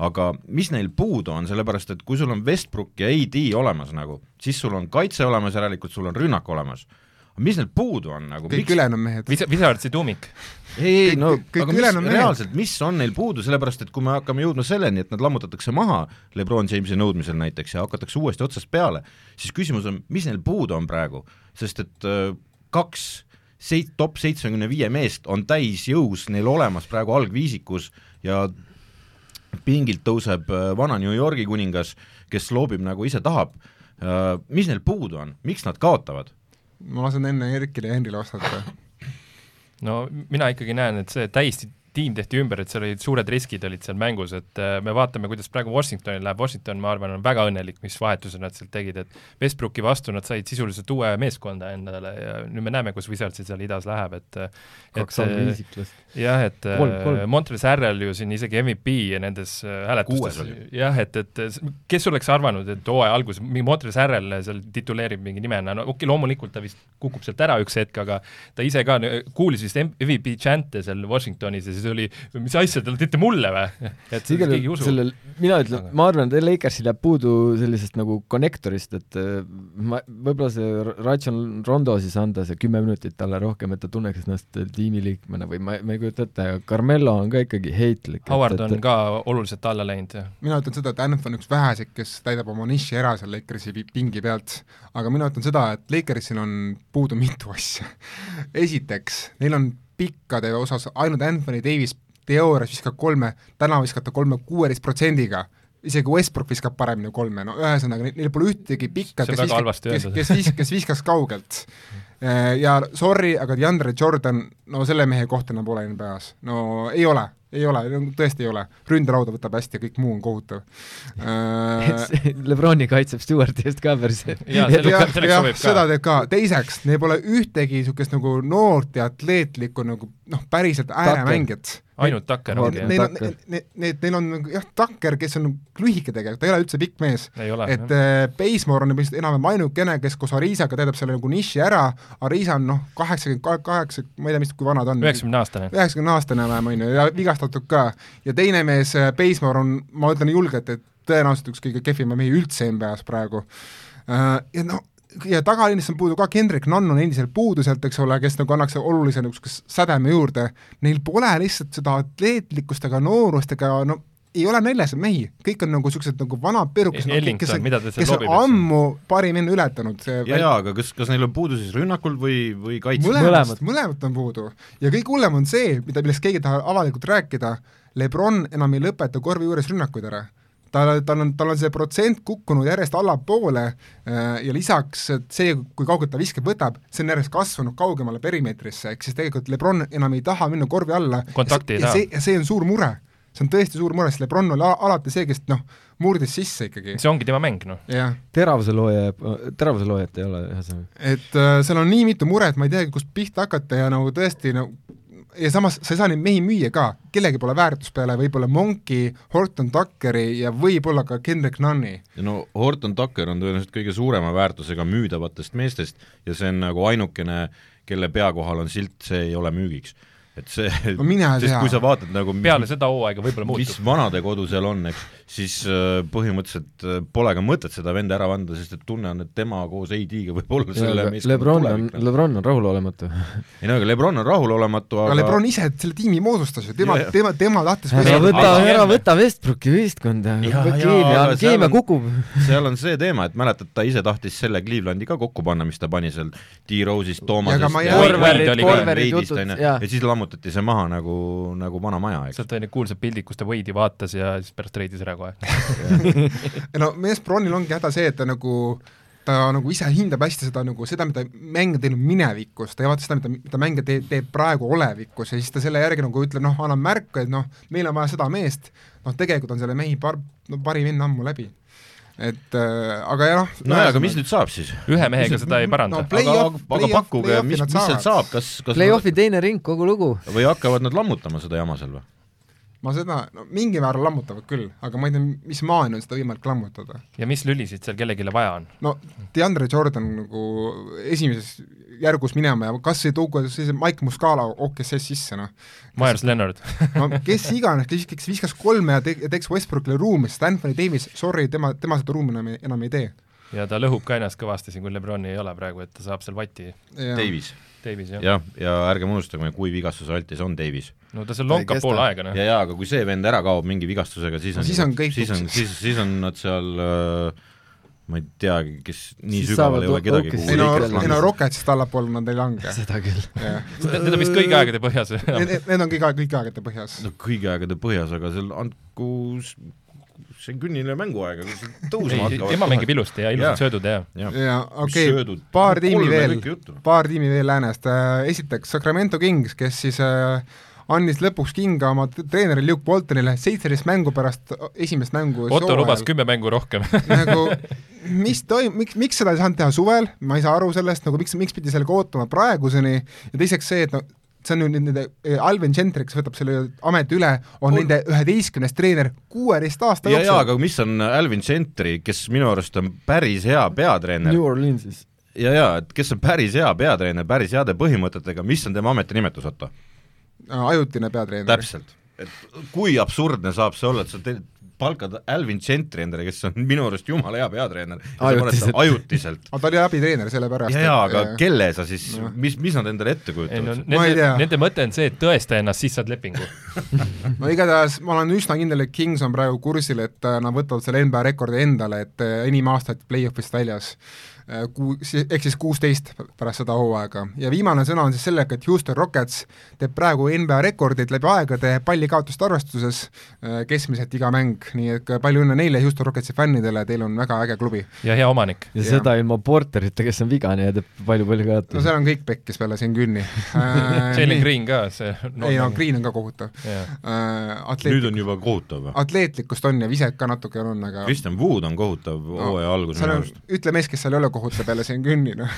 aga mis neil puudu on, sellepärast et kui sul on Westbrook ja AD olemas nagu, siis sul on kaitse olemas, järelikult sul on rünnak olemas. Mis neil puudu on nagu, kõik ülejäänud mehed. Visa-, Wizardsi tuumik. ei, ei no kõik- kõik aga mis reaalselt, mis on neil puudu, sellepärast et kui me hakkame jõudma selleni, et nad lammutatakse maha Lebron Jamesi nõudmisel näiteks ja hakatakse uuesti otsast peale, siis küsimus on, mis neil puudu on praegu, sest et äh, kaks seit-, top seitsmekümne viie meest on täisjõus neil olemas praegu algviisikus ja pingilt tõuseb äh, vana New Yorgi kuningas, kes loobib nagu ise tahab, mis neil puudu on, miks nad kaotavad? Ma lasen enne Erkile ja Henrile vastata. no mina ikkagi näen, et see täiesti tiim tehti ümber, et seal olid suured riskid olid seal mängus, et äh, me vaatame, kuidas praegu Washingtonil läheb, Washington, ma arvan, on väga õnnelik, mis vahetuse nad sealt tegid, et Westbrooki vastu nad said sisuliselt uue meeskonda endale ja nüüd me näeme, kus Wizardsil seal idas läheb, et kaks et, algviisiklast. jah, et äh, Montres Harrel ju siin isegi MVP nendes äh, hääletustes jah, et, et kes oleks arvanud, et hooaja alguses mingi Montres Harrel seal tituleerib mingi nimena, no okei okay,, loomulikult ta vist kukub sealt ära üks hetk, aga ta ise ka kuulis vist MVP chant'e seal Washingtonis ja siis oli, mis asja te teete mulle või? et igal keegi ei juhul usu. sellel, mina ütlen Aga-, ma arvan, et Lakersil jääb puudu sellisest nagu connector'ist, et äh, ma, võib-olla see Rajon Rondo siis anda see kümme minutit talle rohkem, et ta tunneks ennast tiimiliikmena või ma, ma ei kujuta ette, aga Carmelo on ka ikkagi heitlik. Howard on ka oluliselt alla läinud ja mina ütlen seda, et Anth on üks väheseid, kes täidab oma niši ära seal Lakersi pi- pingi pealt, aga mina ütlen seda, et Lakersil on puudu mitu asja. esiteks, neil on pikkade osas ainult Anthony Davis teoorias viskab kolme, täna viskab ta kolme kuueteist protsendiga. Isegi Westbrook viskab paremini kolme, no ühesõnaga, neil pole ühtegi pikka, kes viskab, kes, kes kes viskas kaugelt. Äh, ja sorry, aga DeAndre Jordan, no selle mehe kohta enam pole NBA-s, no ei ole ei ole, tõesti ei ole. ründerauda võtab hästi ja kõik muu on kohutav äh, Lebroni kaitseb Stewarti eest ka päris jah, seda teeb ka. teiseks, neil pole ühtegi niisugust nagu noort ja atleetlikku nagu noh, päriselt ääremängijat ainult Tucker ongi, jah? Neil on, need, need, neil on jah, Tucker, kes on lühike tegelikult, ta ei ole üldse pikk mees. et äh, Basemore on vist enam-vähem ainukene, kes koos Arisaga täidab selle nagu niši ära, Arisa on noh, kaheksakümmend kaheksa, ma ei tea, mis, kui vana ta on. üheksakümne aastane. üheksakümne aastane enam, on ju, ja vigastatud ka. ja teine mees, äh, Basemore on, ma ütlen julgelt, et tõenäoliselt üks kõige kehvima mehi üldse NBA-s praegu uh,. Ja noh, ja tagaliinist on puudu ka, Kendrick Nunn on endiselt puudu sealt, eks ole, kes nagu annaks olulise niisuguse sädeme juurde, neil pole lihtsalt seda atleetlikkust ega noorust ega no ei ole näljas mehi, kõik on nagu niisugused nagu vanad perud, kes Ellington, kes on, kes on ammu parim enne ületanud. ja, ja aga kas, kas neil on puudu siis rünnakul või, või kaitses? mõlemast, mõlemat on puudu. ja kõige hullem on see, mida, millest keegi ei taha avalikult rääkida, Lebron enam ei lõpeta korvi juures rünnakuid ära tal, tal on, tal on see protsent kukkunud järjest allapoole äh, ja lisaks see, kui kaugelt ta viskab võtab, see on järjest kasvanud kaugemale perimeetrisse, ehk siis tegelikult Lebron enam ei taha minna korvi alla kontakti ei taha. ja see on suur mure. See on tõesti suur mure, sest Lebron oli alati see, kes noh, murdis sisse ikkagi. see ongi tema mäng, noh. teravuselooja, teravuseloojat ei ole, ühesõnaga. et äh, seal on nii mitu muret, ma ei teagi, kust pihta hakata ja nagu tõesti no ja samas sa ei saa neid mehi müüa ka, kellegi pole väärtust peale võib-olla Monki, Horton Tuckeri ja võib-olla ka Kendrick Nunni. no Horton Tucker on tõenäoliselt kõige suurema väärtusega müüdavatest meestest ja see on nagu ainukene, kelle pea kohal on silt, see ei ole müügiks et see no sest kui sa vaatad nagu peale seda hooaega võib-olla muutub. mis vanadekodu seal on, eks, siis äh, põhimõtteliselt äh, pole ka mõtet seda venda ära anda, sest et tunne on, et tema koos AD-ga võib olla selle Le Lebron on, Lebron on rahulolematu. Ei no aga Lebron on rahulolematu, aga aga Lebron ise selle tiimi moodustas ju, tema, tema, tema tahtis ära võta, ära võta Westbrooki võistkonda, keemia, keemia kukub. seal on see teema, et mäletad, ta ise tahtis selle Clevelandi ka kokku panna, mis ta pani seal D-Rose'ist, Toomasest ja, ja, ja, ja siis lammutati lammutati see maha nagu, nagu vana maja, eks. sealt oli need kuulsad pildid, kus ta Wade'i vaatas ja siis pärast treidis ära kohe no mees Bronil ongi häda see, et ta nagu ta nagu ise hindab hästi seda nagu seda, mida mäng on teinud minevikus, ta ei vaata seda, mida, mida mängija teeb, teeb praegu olevikus ja siis ta selle järgi nagu ütleb, noh, annab märku, et noh, meil on vaja seda meest, noh, tegelikult on selle mehi par-, no parim vend ammu läbi et äh, aga jah nojah, aga mis nüüd saab siis? ühe mehega mis seda ei paranda no,. aga, aga pakkuge, mis, mis sealt saab, kas, kas Play-off'i teine ring, kogu lugu. või hakkavad nad lammutama seda jama seal või? Ma seda, no mingil määral lammutavad küll, aga ma ei tea, mis maani on seda võimalik lammutada. ja mis lülisid seal kellelegi vaja on? no DeAndre Jordan nagu esimeses järgus minema ja kas ei tuua sellise Mike Muscala OKS sisse, noh. Myers Leonard no kes iganes, kes, kes viskas kolme ja te-, teeks Westbrookile ruumi, sest Anthony Davis, sorry, tema, tema seda ruumi enam, enam ei tee. ja ta lõhub ka ennast kõvasti siin, kui Lebroni ei ole praegu, et ta saab seal vatti. Davis Davis, jah. jah, ja ärgem unustagem, kui vigastuse altis on Davis. no ta seal lonkab pool aega, noh. ja, ja aga kui see vend ära kaob mingi vigastusega, siis on no, siis on kõik siis on, siis, siis on nad seal äh, ma ei teagi, kes nii siis sügaval ei ole kedagi ei no, ei no Rocketsist allapoole nad ei lange. seda küll. Need on vist kõigi aegade põhjas Need, need on kõigi, kõigi aegade põhjas. no kõigi aegade põhjas, aga seal andku see on künniline mänguaeg, aga see tõusma hakkavad. tema mängib ilusti ja ilusad söödud ja. ja okei okay., paar tiimi veel, paar tiimi veel läänest, äh, esiteks Sacramento Kings, kes siis äh, andis lõpuks kinga oma treenerile Luke Boltonile seitseteist mängu pärast esimest mängu Otto lubas kümme mängu rohkem. Nagu mis toim-, miks, miks seda ei saanud teha suvel, ma ei saa aru sellest, nagu miks, miks pidi sellega ootama praeguseni? Ja teiseks see, et no see on ju nende, eh, Alvin Gentry, kes võtab selle ameti üle, on nende üheteistkümnes treener kuueteist aasta jooksul. jaa, aga mis on Alvin Gentry, kes minu arust on päris hea peatreener New Orleansis. ja, ja, et kes on päris hea peatreener, päris heade põhimõtetega, mis on tema ametinimetus, Otto? ajutine peatreener. täpselt. et kui absurdne saab see olla, et sa teed palkad Alvin Gentry endale, kes on minu arust jumala hea peatreener. ajutiselt. ajutiselt. aga ta oli abitreener, sellepärast jaa, aga et... kelle sa siis no., mis, mis nad endale ette kujutavad? No, nende, nende mõte on see, et tõesta ennast, siis saad lepingu no igatahes ma olen üsna kindel, et Kings on praegu kursil, et äh, nad võtavad selle NBA rekordi endale, et äh, enim aastaid play-off'ist väljas äh, kuu, ehk siis kuusteist pärast seda hooaega. ja viimane sõna on siis sellega, et Houston Rockets teeb praegu NBA rekordit läbi aegade pallikaotuste arvestuses, äh, keskmiselt iga mäng, nii et palju õnne neile Houston Rocketsi fännidele, teil on väga äge klubi. ja hea omanik. ja seda ilma Porterita, kes on vigane ja teeb palju-palju kaotusi. no seal on kõik pekkis peale siin künni Jalen Green ka, see ei no Green on ka kohutav yeah.. Atleetlik... nüüd on juba kohutav või? atleetlikkust on ja viset ka natuke on, aga Kristjan Wood on kohutav hooaja no, alguses minu arust. ütle mees, kes seal ei ole kohuta peale siin künni, noh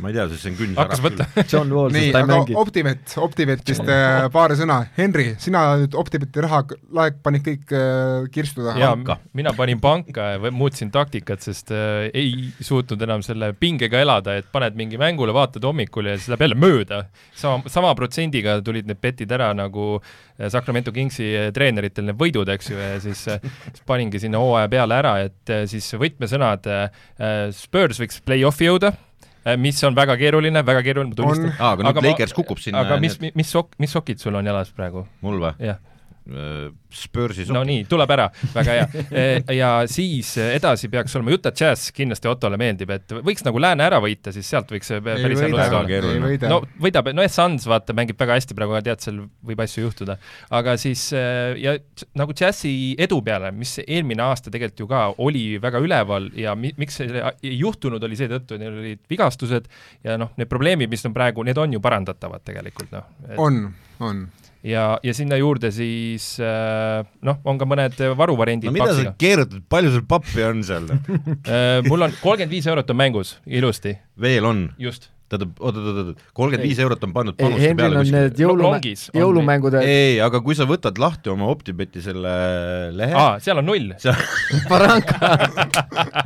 ma ei tea, sest see on künn hakkas võtta John Wall, nii, aga Optivet, Optivetist äh, paari sõna. Henri, sina nüüd Optiveti raha laek panid kõik äh, kirstu taha? jaa, mina panin panka ja muutsin taktikat, sest äh, ei suutnud enam selle pingega elada, et paned mingi mängule, vaatad hommikul ja siis läheb jälle mööda. sama, sama protsendiga tulid need betid ära nagu äh, Sacramento Kingsi äh, treeneritel need võidud, eks ju, ja siis, siis paningi sinna hooaja peale ära, et siis võtmesõnad Spurs võiks play-off'i jõuda Äh, mis on väga keeruline, väga keeruline, ma tunnistan. aa, aga nüüd Lakers kukub sinna. aga mis, mis sok-, mis sokid sul on jalas praegu? mul või? jah Äh, Spursi no nii, tuleb ära, väga hea. Äh, ja siis edasi peaks olema Utah Jazz, kindlasti Ottole meeldib, et võiks nagu Lääne ära võita, siis sealt võiks päris ei võida, võida. no võidab, no Suns vaata, mängib väga hästi praegu, tead, seal võib asju juhtuda. aga siis äh, ja nagu Jazzi edu peale, mis eelmine aasta tegelikult ju ka oli väga üleval ja mi-, miks see ei juhtunud, oli seetõttu, et neil olid vigastused ja noh, need probleemid, mis on praegu, need on ju parandatavad tegelikult, noh. on, on ja, ja sinna juurde siis äh, noh, on ka mõned varuvariandid no mida paksiga. sa keerutad, palju sul pappi on seal äh, mul on kolmkümmend viis eurot on mängus, ilusti. veel on? just tähendab, oot-oot-oot, kolmkümmend viis eurot on pannud panuste ei, peale. on need jõulumä-, jõulumängud ei, aga kui sa võtad lahti oma Optibeti selle lehe aa, seal on null Baranka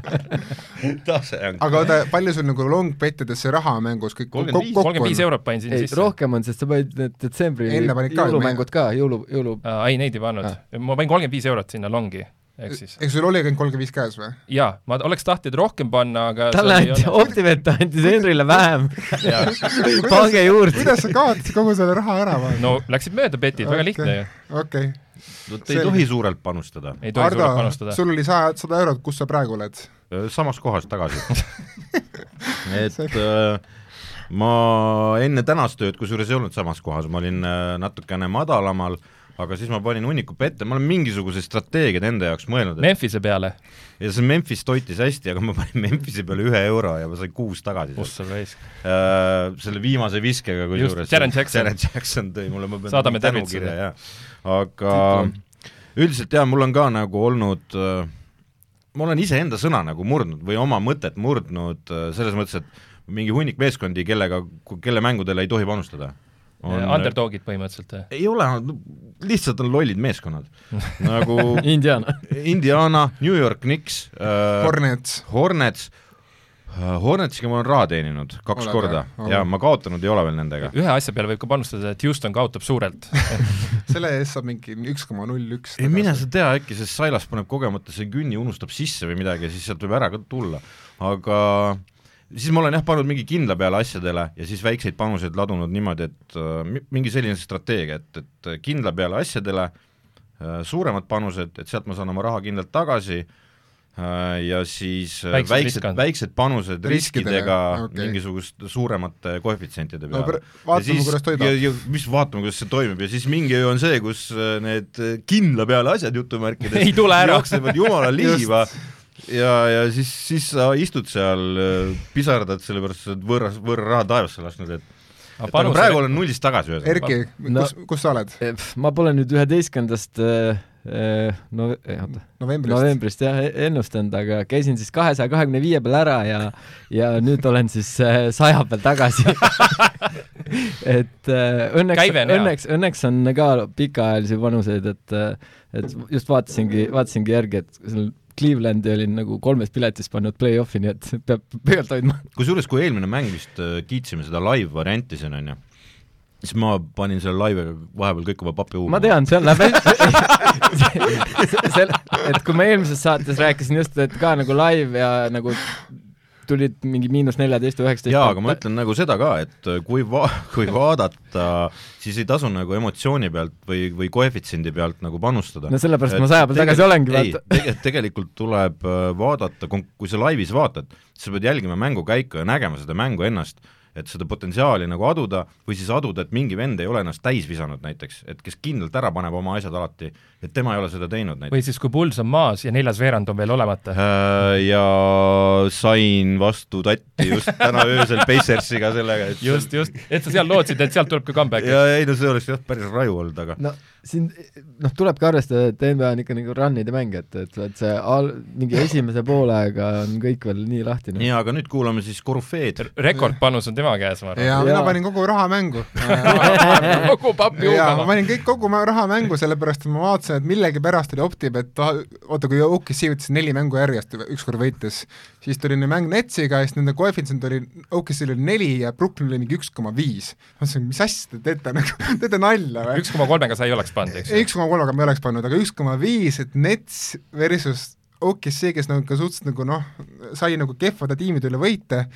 tase on aga oota, palju sul nagu long bettidesse raha mängus kõik kokku on? kolmkümmend viis eurot panin sinna sisse. rohkem on, sest sa panid need detsembri jõulumängud ka, jõulu, jõulu ei, neid ei pannud. ma panin kolmkümmend viis eurot sinna longi ehk siis ehk sul oli ainult kolmkümmend viis käes või? jaa, ma oleks tahtnud rohkem panna, aga talle anti, Optivet andis Henrile vähem pange juurde. kuidas sa kaotasid kogu selle raha ära või? no läksid mööda betid okay., väga lihtne ju. okei okay. no ei tohi suurelt panustada. ei tohi Ardo, suurelt panustada. sul oli saja, sada eurot, kus sa praegu oled? samas kohas tagasi et äh, ma enne tänast tööd, kusjuures ei olnud samas kohas, ma olin äh, natukene madalamal äh, aga siis ma panin hunniku pette, ma olen mingisugused strateegiad enda jaoks mõelnud. Memphise peale? ja see Memphis toitis hästi, aga ma panin Memphise peale ühe euro ja ma sain kuus tagasi. ossa raisk äh,. Selle viimase viskega kusjuures. Jaren Jackson. Jaren Jackson tõi mulle, ma pean saadame tervitused. aga üldiselt jaa, mul on ka nagu olnud äh, ma olen iseenda sõna nagu murdnud või oma mõtet murdnud äh, selles mõttes, et mingi hunnik meeskondi, kellega, kelle mängudele ei tohi panustada on underdogid põhimõtteliselt või? ei ole, lihtsalt on lollid meeskonnad. Nagu Indiana. Indiana, New York Knicks äh,, Hornets, Hornets. Äh,, Hornetsiga ma olen raha teeninud kaks Ole korda. ka, ja ma kaotanud ei ole veel nendega. ühe asja peale võib ka panustada, et Houston kaotab suurelt. Selle eest saab mingi üks koma null üks. ei mine sa tea, äkki see Silas paneb kogemata see künni, unustab sisse või midagi ja siis sealt võib ära ka tulla, aga äh, siis ma olen jah, pannud mingi kindla peale asjadele ja siis väikseid panuseid ladunud niimoodi, et äh, mingi selline strateegia, et, et kindla peale asjadele äh, suuremad panused, et sealt ma saan oma raha kindlalt tagasi äh, ja siis äh, väiksed, väiksed, väiksed panused riskidega okay. mingisuguste suuremate koefitsientide peale no,. vaatame, kuidas toidab. mis vaatame, kuidas see toimib ja siis mingi öö on see, kus äh, need kindla peale asjad jutumärkides jooksevad jumala liiva ja, ja siis, siis sa istud seal, pisardad sellepärast, sa oled võõra, võõra raha taevasse lasknud, et aga, praegu olen nullist tagasi ühesõnaga. Erki, no, kus, kus sa oled? Eh, ma pole nüüd üheteistkümnendast äh, äh, no oota, novembrist, novembrist jah, e-, ennustanud, aga käisin siis kahesaja kahekümne viie peal ära ja ja nüüd olen siis saja peal tagasi et õnneks, õnneks, õnneks on ka pikaajalisi panuseid, et et just vaatasingi, vaatasingi järgi, et seal Clevelandi olin nagu kolmes piletis pannud play-off'i, nii et peab pöialt hoidma. kusjuures, kui eelmine mäng vist äh, kiitsime seda live varianti siin, on ju, siis ma panin selle laiviga vahepeal kõik oma papi huugama. ma tean, seal läheb hästi et kui ma eelmises saates rääkisin just, et ka nagu live ja nagu tulid mingi miinus neljateist või üheksateist jaa, aga ma ütlen nagu seda ka, et kui va-, kui vaadata, siis ei tasu nagu emotsiooni pealt või, või koefitsiendi pealt nagu panustada. no sellepärast et ma saja peal tagasi olengi, vaata. ei, tegelikult tuleb äh, vaadata, kui sa laivis vaatad, sa pead jälgima mängukäiku ja nägema seda mängu ennast et seda potentsiaali nagu aduda või siis aduda, et mingi vend ei ole ennast täis visanud näiteks, et kes kindlalt ära paneb oma asjad alati, et tema ei ole seda teinud näiteks. või siis, kui Puls on maas ja neljas veerand on veel olemata. Äh, ja sain vastu tatti just täna öösel Pacersiga sellega, et just, just, et sa seal lootsid, et sealt tuleb ka comeback. ja ei no see oleks jah, päris raju olnud, aga no siin noh, tulebki arvestada, et NBA on ikka nagu run'ide mäng, et, et, et see al-, mingi esimese poolega on kõik veel nii lahtine. jaa, aga nüüd kuulame siis korüfeed. rekordpanus on tema käes, ma arvan. jaa, mina panin kogu raha mängu kogu pappi huugama. ma panin kõik, kogu raha mängu, sellepärast et ma vaatasin, et millegipärast oli Optib, et oota, kui OKC võttis neli mängu järjest, ükskord võitis, siis tuli mäng Netsiga ja siis nende koefitsient oli, OKC-l oli neli ja Brooklyn oli mingi üks koma viis. ma mõtlesin, mis asja te teete nagu, teete nalja või? üks koma kolmega sa ei oleks pannud, eks ju? üks koma kolmega ma ei oleks pannud, aga üks koma viis, et Nets versus OKC, kes nagu ka suhteliselt nagu noh, sai nagu kehvade tiimide üle võite,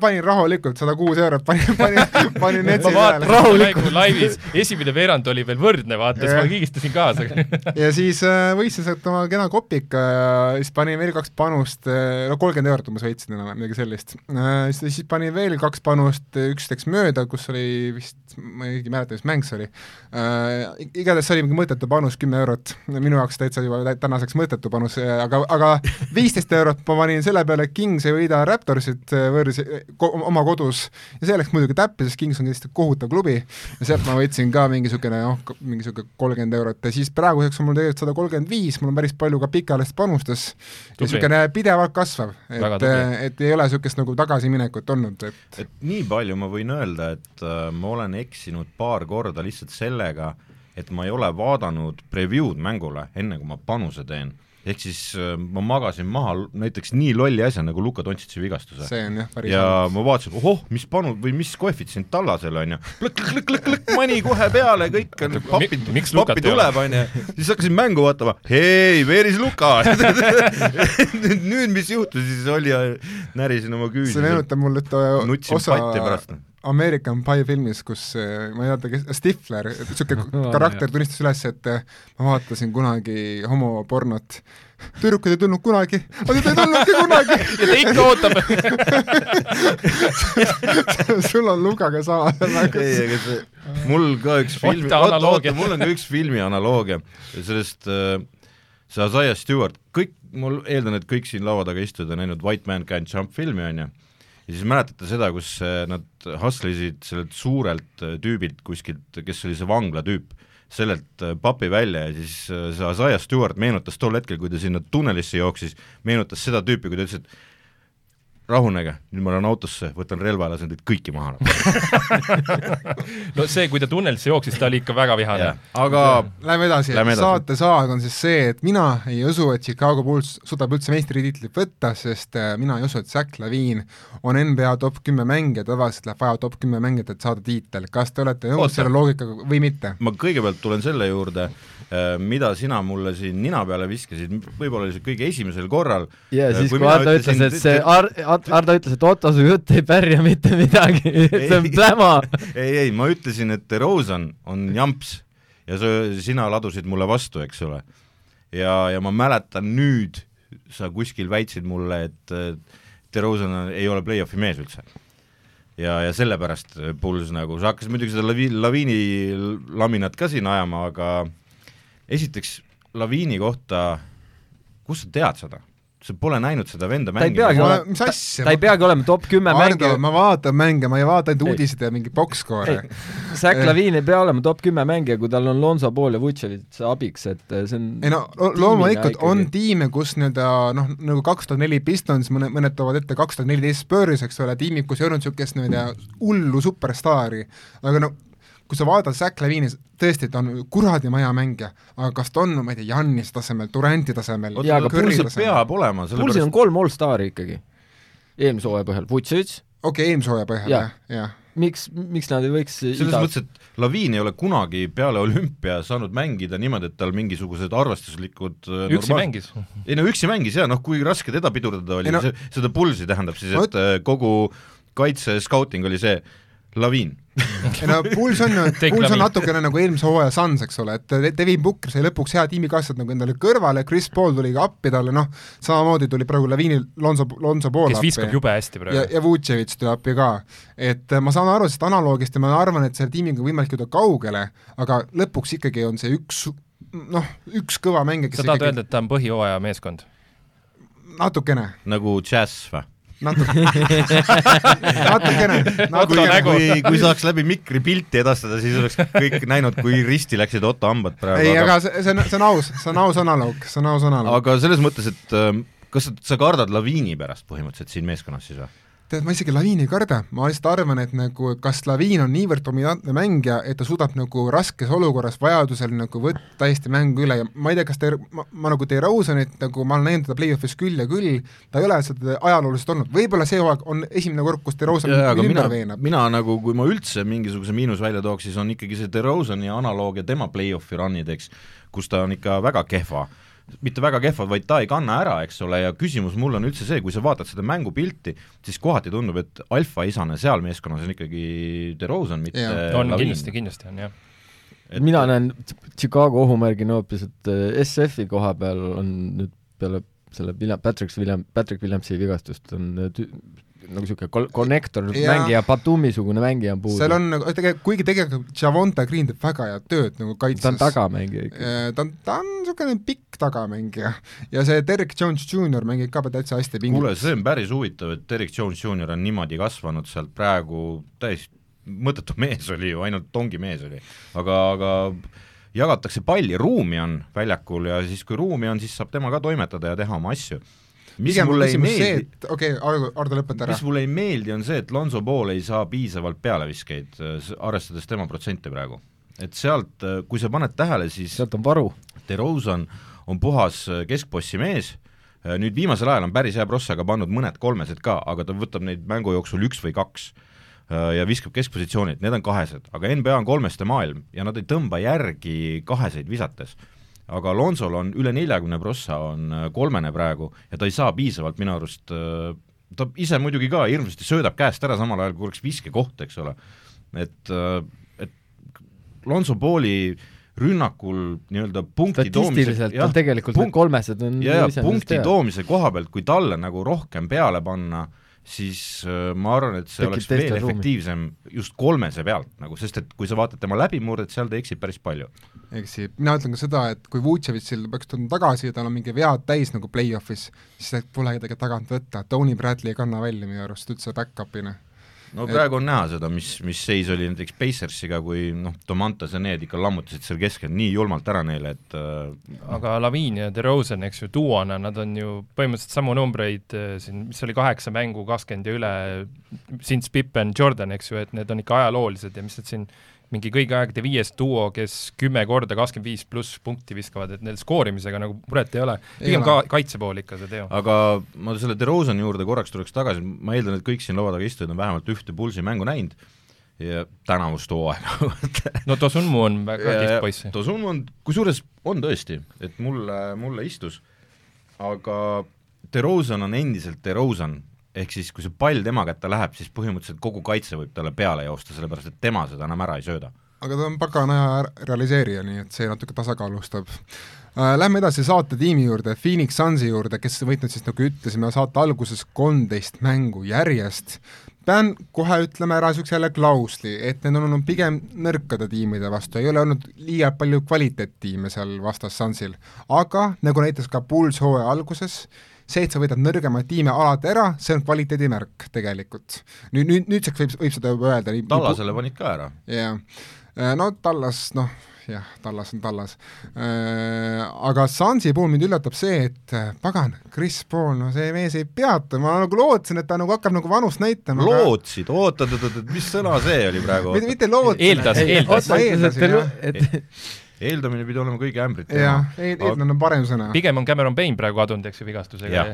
panin rahulikult sada kuus eurot, panin, panin, panin Netsi peale. rahulikult laivis, esimene veerand oli veel võrdne, vaata, siis ma kigistasin kaasa. Ja siis äh, võitsin sealt oma kena kopika ja siis panin veel kaks panust, äh, no kolmkümmend eurot umbes võitsin enam, midagi sellist. Äh,. siis, siis panin veel kaks panust, üks läks mööda, kus oli vist, ma ei mäleta, mis mäng see oli. Äh,, igatahes see oli mingi mõttetu panus, kümme eurot, minu jaoks täitsa juba tänaseks mõttetu panus, aga, aga viisteist eurot ma panin selle peale, et Kings ei võida Raptorsit äh, võõrsi, ko oma kodus. Ja see läks muidugi täppi, sest Kings on kindlasti kohutav klubi. Ja sealt ma võtsin ka mingi niisugune noh, mingi niisugune kolmkümmend eurot. Ja siis praeguseks on mul tegelikult sada kolmkümmend viis, mul on päris palju ka pikaajalist panustes ja niisugune pidevalt kasvav, et, et ei ole niisugust nagu tagasiminekut olnud, et et nii palju ma võin öelda, et äh, ma olen eksinud paar korda lihtsalt sellega, et ma ei ole vaadanud preview'd mängule, enne kui ma panuse teen ehk siis äh, ma magasin maha näiteks nii lolli asja nagu Luka Dontšitši vigastuse. see on jah, päris ja olnud. ma vaatasin, ohoh, mis panu- või mis koefitsient tallasel on ju, klõkk-klõkk-klõkk-klõkk, mani kohe peale, kõik on papid, pappi tuleb, on ju, siis hakkasin mängu vaatama, hei, veeris Luka nüüd mis juhtus, siis oli ja närisin oma küüsi. see meenutab mulle ühte osa American Pie filmis, kus ma ei mäleta, kes, Stifler, niisugune karakter tunnistas üles, et ma vaatasin kunagi homopornot, tüdrukud ei tulnud kunagi, aga ta ei tulnudki kunagi. Ja ta ikka ootab. Sul on Lukaga sama. ei, aga see, mul ka üks filmi, oota, oota, mul on ka üks filmi analoogia. Sellest äh, see Isaiah Stewart, kõik, ma eeldan, et kõik siin laua taga istuvad on näinud White Man Can't Jump filmi, on ju ja siis mäletate seda, kus äh, nad hustlesid sellelt suurelt äh, tüübilt kuskilt, kes oli see vangla tüüp, sellelt äh, papi välja ja siis see Isaiah Stewart meenutas tol hetkel, kui ta sinna tunnelisse jooksis, meenutas seda tüüpi, kui ta ütles, et rahunege, nüüd ma lähen autosse, võtan relva ja lasen teid kõiki maha no see, kui ta tunnelisse jooksis, ta oli ikka väga vihane. aga Lähme edasi, saate saag on siis see, et mina ei usu, et Chicago Bulls suudab üldse meistritiitlit võtta, sest äh, mina ei usu, et Zach Lavine on NBA top kümme mängija, tavaliselt läheb vaja top kümme mängijat, et saada tiitel. kas te olete nõus selle loogikaga või mitte? ma kõigepealt tulen selle juurde, äh, mida sina mulle siin nina peale viskasid, võib-olla oli see kõige esimesel korral. ja äh, siis, kui Ardo ütles, et see Ar-, Ardo ütles, et Otto, su jutt ei pärja mitte midagi see on pläma. ei, ei, ma ütlesin, et DeRozan on jamps ja sa, sina ladusid mulle vastu, eks ole. ja, ja ma mäletan nüüd, sa kuskil väitsid mulle, et DeRozan ei ole play-off'i mees üldse. ja, ja sellepärast Puls nagu, sa hakkasid muidugi seda lavi-, laviini laminat ka siin ajama, aga esiteks laviini kohta, kust sa tead seda? Sa pole näinud seda venda mängimas. mis asja? ta ei peagi olema top kümme mängija. ma vaatan mänge, ma ei vaata ainult uudiseid ja mingeid box-score'e. Zach Lavine ei pea olema top kümme mängija, kui tal on Lonzo Ball ja Vucevic abiks, et see on ei no loomulikult on tiime, kus nii-öelda noh, nagu kaks tuhat neli Pistons, mõne, mõned toovad ette kaks tuhat neliteist Spurs, eks ole, tiimid, kus ei olnud niisugust nii-öelda hullu superstaari, aga no kui sa vaatad Zack Levine'i, tõesti, ta on kuradi maja mängija, aga kas ta on, ma ei tea, Jannis tasemel, Duranti tasemel jaa, aga Pulsil peab olema, sellepärast Pulsil on kolm allstar'i ikkagi, eelmise hooaja põhjal, Vucevic okei okay,, eelmise hooaja põhjal ja., jah, jah miks, miks nad ei võiks selles iga... mõttes, et Laviin ei ole kunagi peale olümpia saanud mängida niimoodi, et tal mingisugused arvestuslikud äh, üksi normaal... mängis? ei no üksi mängis jaa, noh kui raske teda pidurdada oli no., seda pulsi tähendab siis, et no, kogu kaitse scouting oli see, laviin ei no Puls on ju, Puls on natukene nagu eelmise hooaja Suns, eks ole, et Devin Booker sai lõpuks hea tiimikaaslased nagu endale kõrvale, Chris Paul tuli ka appi talle, noh, samamoodi tuli praegu Laviinil Lonzo, Lonzo Paul kes appi. viskab jube hästi praegu. ja, ja Vutševitš tuli appi ka. et ma saan aru sellest analoogist ja ma arvan, et selle tiimiga on võimalik jõuda kaugele, aga lõpuks ikkagi on see üks noh, üks kõva mängija, sa tahad ikkagi... öelda, et ta on põhijooaja meeskond? natukene. nagu džäss või? Natuke natukene, natukene. kui, kui saaks läbi mikri pilti edastada, siis oleks kõik näinud, kui risti läksid Otto hambad praegu. ei, aga see, see on, see on aus, see on aus analoog, see on aus analoog. aga selles mõttes, et ähm, kas sa, sa kardad laviini pärast põhimõtteliselt siin meeskonnas siis või? Tead, ma isegi Laviini ei karda, ma lihtsalt arvan, et nagu kas Laviin on niivõrd dominantne mängija, et ta suudab nagu raskes olukorras vajadusel nagu võtta täiesti mängu üle. Ja ma ei tea, kas ta, ma, ma nagu DeRozanit nagu, ma olen näinud teda play-off'is küll ja küll, ta ei ole seda ajalooliselt olnud, võib-olla see hooaeg on esimene kord, kus DeRozan ümber veenab. mina nagu, kui ma üldse mingisuguse miinus välja tooks, siis on ikkagi see DeRozani analoogia tema play-off'i run'ideks, kus ta on ikka väga kehva mitte väga kehvad, vaid ta ei kanna ära, eks ole, ja küsimus mul on üldse see, kui sa vaatad seda mängupilti, siis kohati tundub, et alfaisane seal meeskonnas on ikkagi DeRozan, mitte ja. on Lavin. kindlasti, kindlasti on jah et mina näen Chicago ohumärgina hoopis, et äh, SF-i koha peal on nüüd peale selle William, Patrick William, Patrick Williamsi vigastust on äh, nagu niisugune kol-, konnektor mängija, Batumi-sugune mängija on puudu. seal on nagu tegelikult, kuigi tegelikult Javonta Green teeb väga head tööd nagu kaitses. ta on tagamängija ikka. ta on, ta on niisugune pikk tagamängija ja see Derek Jones Jr mängib ka täitsa hästi pingutas. kuule, see on päris huvitav, et Derek Jones Jr on niimoodi kasvanud sealt praegu täiesti mõttetu mees oli ju, ainult tongi mees oli, aga, aga jagatakse palli, ruumi on väljakul ja siis, kui ruumi on, siis saab tema ka toimetada ja teha oma asju mis Pigem mulle ei meeldi, okei okay,, Ardo, lõpeta ära. mis mulle ei meeldi, on see, et Lonzo Ball ei saa piisavalt pealeviskeid, äh, arvestades tema protsente praegu. et sealt, äh, kui sa paned tähele, siis sealt on varu. DeRozan on puhas äh, keskbossi mees, nüüd viimasel ajal on päris hea prossaga pannud mõned kolmesed ka, aga ta võtab neid mängu jooksul üks või kaks ja viskab keskpositsioonilt, need on kahesed, aga NBA on kolmeste maailm ja nad ei tõmba järgi kaheseid visates aga Alonsol on üle neljakümne prossa, on äh, kolmene praegu ja ta ei saa piisavalt minu arust, äh, ta ise muidugi ka hirmsasti söödab käest ära, samal ajal kui oleks viskekoht, eks ole. et, äh, et Lonzo Pauli rünnakul nii-öelda punkti toomise jah, tegelikult punkt, kolmesed on ja, ja punkti toomise koha pealt, kui talle nagu rohkem peale panna äh, siis äh, ma arvan, et see Tekib oleks veel efektiivsem ruumi. just kolmese pealt nagu, sest et kui sa vaatad tema läbimurdet, seal ta eksib päris palju. eksib, mina ütlen ka seda, et kui Vutševitšil peaks tulema tagasi ja tal on mingi vead täis nagu play-off'is, siis pole kedagi tagant võtta, Tony Bradley ei kanna välja minu arust üldse back-up'ina no praegu on näha seda, mis, mis seis oli näiteks Pacersiga, kui noh, Domantas ja need ikka lammutasid seal keskel nii julmalt ära neile, et äh, aga Laviin ja DeRozan, eks ju, duona, nad on ju põhimõtteliselt samu numbreid äh, siin, mis oli kaheksa mängu, kakskümmend ja üle, since Pippen, Jordan, eks ju, et need on ikka ajaloolised ja mis nad siin mingi kõigi aegade viies duo, kes kümme korda kakskümmend viis pluss punkti viskavad, et neil skoorimisega nagu muret ei ole. pigem ka kaitse pool ikka see teo. aga ma selle DeRozani juurde korraks tuleks tagasi, ma eeldan, et kõik siin laua taga istujad on vähemalt ühte Pulsi mängu näinud ja tänavust hooaega no Tosunmu on väga kihvt poiss. Tosunmu on, kusjuures on tõesti, et mulle, mulle istus, aga DeRozan on endiselt DeRozan, ehk siis kui see pall tema kätte läheb, siis põhimõtteliselt kogu kaitse võib talle peale joosta, sellepärast et tema seda enam ära ei sööda. aga ta on pagana hea realiseerija, nii et see natuke tasakaalustab äh,. Lähme edasi saate tiimi juurde, Phoenix Sunsi juurde, kes võitnud siis, nagu ütlesime, saate alguses kolmteist mängu järjest, pean kohe ütlema ära niisuguse jälle klausli, et need on olnud pigem nõrkade tiimide vastu, ei ole olnud liiga palju kvaliteettiime seal vastas Sunsil. aga nagu näitas ka Bulls hooaja alguses, see, et sa võidad nõrgemaid tiime alati ära, see on kvaliteedimärk tegelikult. nüüd, nüüd, nüüdseks võib, võib seda juba öelda. Tallasele panid ka ära. jah, äh, no Tallas, noh, jah, Tallas on Tallas. Äh, aga Sansi puhul mind üllatab see, et äh, pagan, Chris Paul, no see mees ei peatu, ma nagu lootsin, et ta nagu hakkab nagu vanust näitama. lootsid, oot-oot-oot, mis sõna see oli praegu? mitte, mitte lootsin. eeldas, eeldas. ma eeldasin, jah. Eeldamine pidi olema kõigi ämbrite jah, eeldamine on parem sõna. pigem on Cameron Payne praegu kadunud, eks ju, vigastusega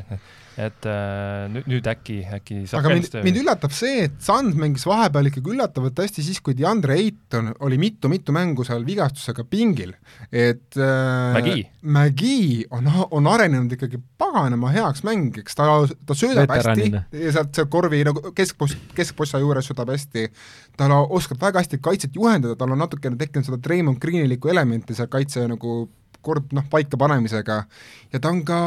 et äh, nüüd, nüüd äkki, äkki saab aga mind mind üllatab see, et Sand mängis vahepeal ikkagi üllatavalt hästi siis, kui DeAndre Ayton oli mitu-mitu mängu seal vigastusega pingil, et äh, Mägi. Mägi on, on arenenud ikkagi paganama heaks mängiks, ta, ta söödab Veteranina. hästi ja sealt see korvi nagu keskpost, keskpossa juures söödab hästi, ta oskab väga hästi kaitset juhendada, tal on natukene tekkinud seda Raymond Greenilikku elementi seal kaitse nagu kord noh, paika panemisega. Ja ta on ka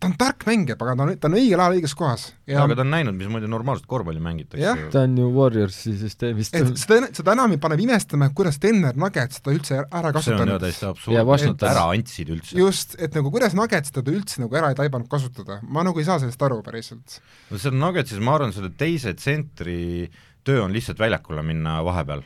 ta on tark mängija, aga ta on, ta on õigel ajal õiges kohas ja aga ta on näinud, mismoodi normaalset korvpalli mängitakse ju. ta on ju Warriorsi süsteemist seda, seda enam ei paneb imestama, et kuidas Denver Nuggets seda üldse ära see on kasutanud. täiesti Ja absurdne, et ära andsid üldse. just, et nagu kuidas Nuggets teda üldse nagu ära ei taibanud kasutada, ma nagu ei saa sellest aru päriselt. no seal Nuggetsis ma arvan, selle teise tsentri töö on lihtsalt väljakule minna vahepeal.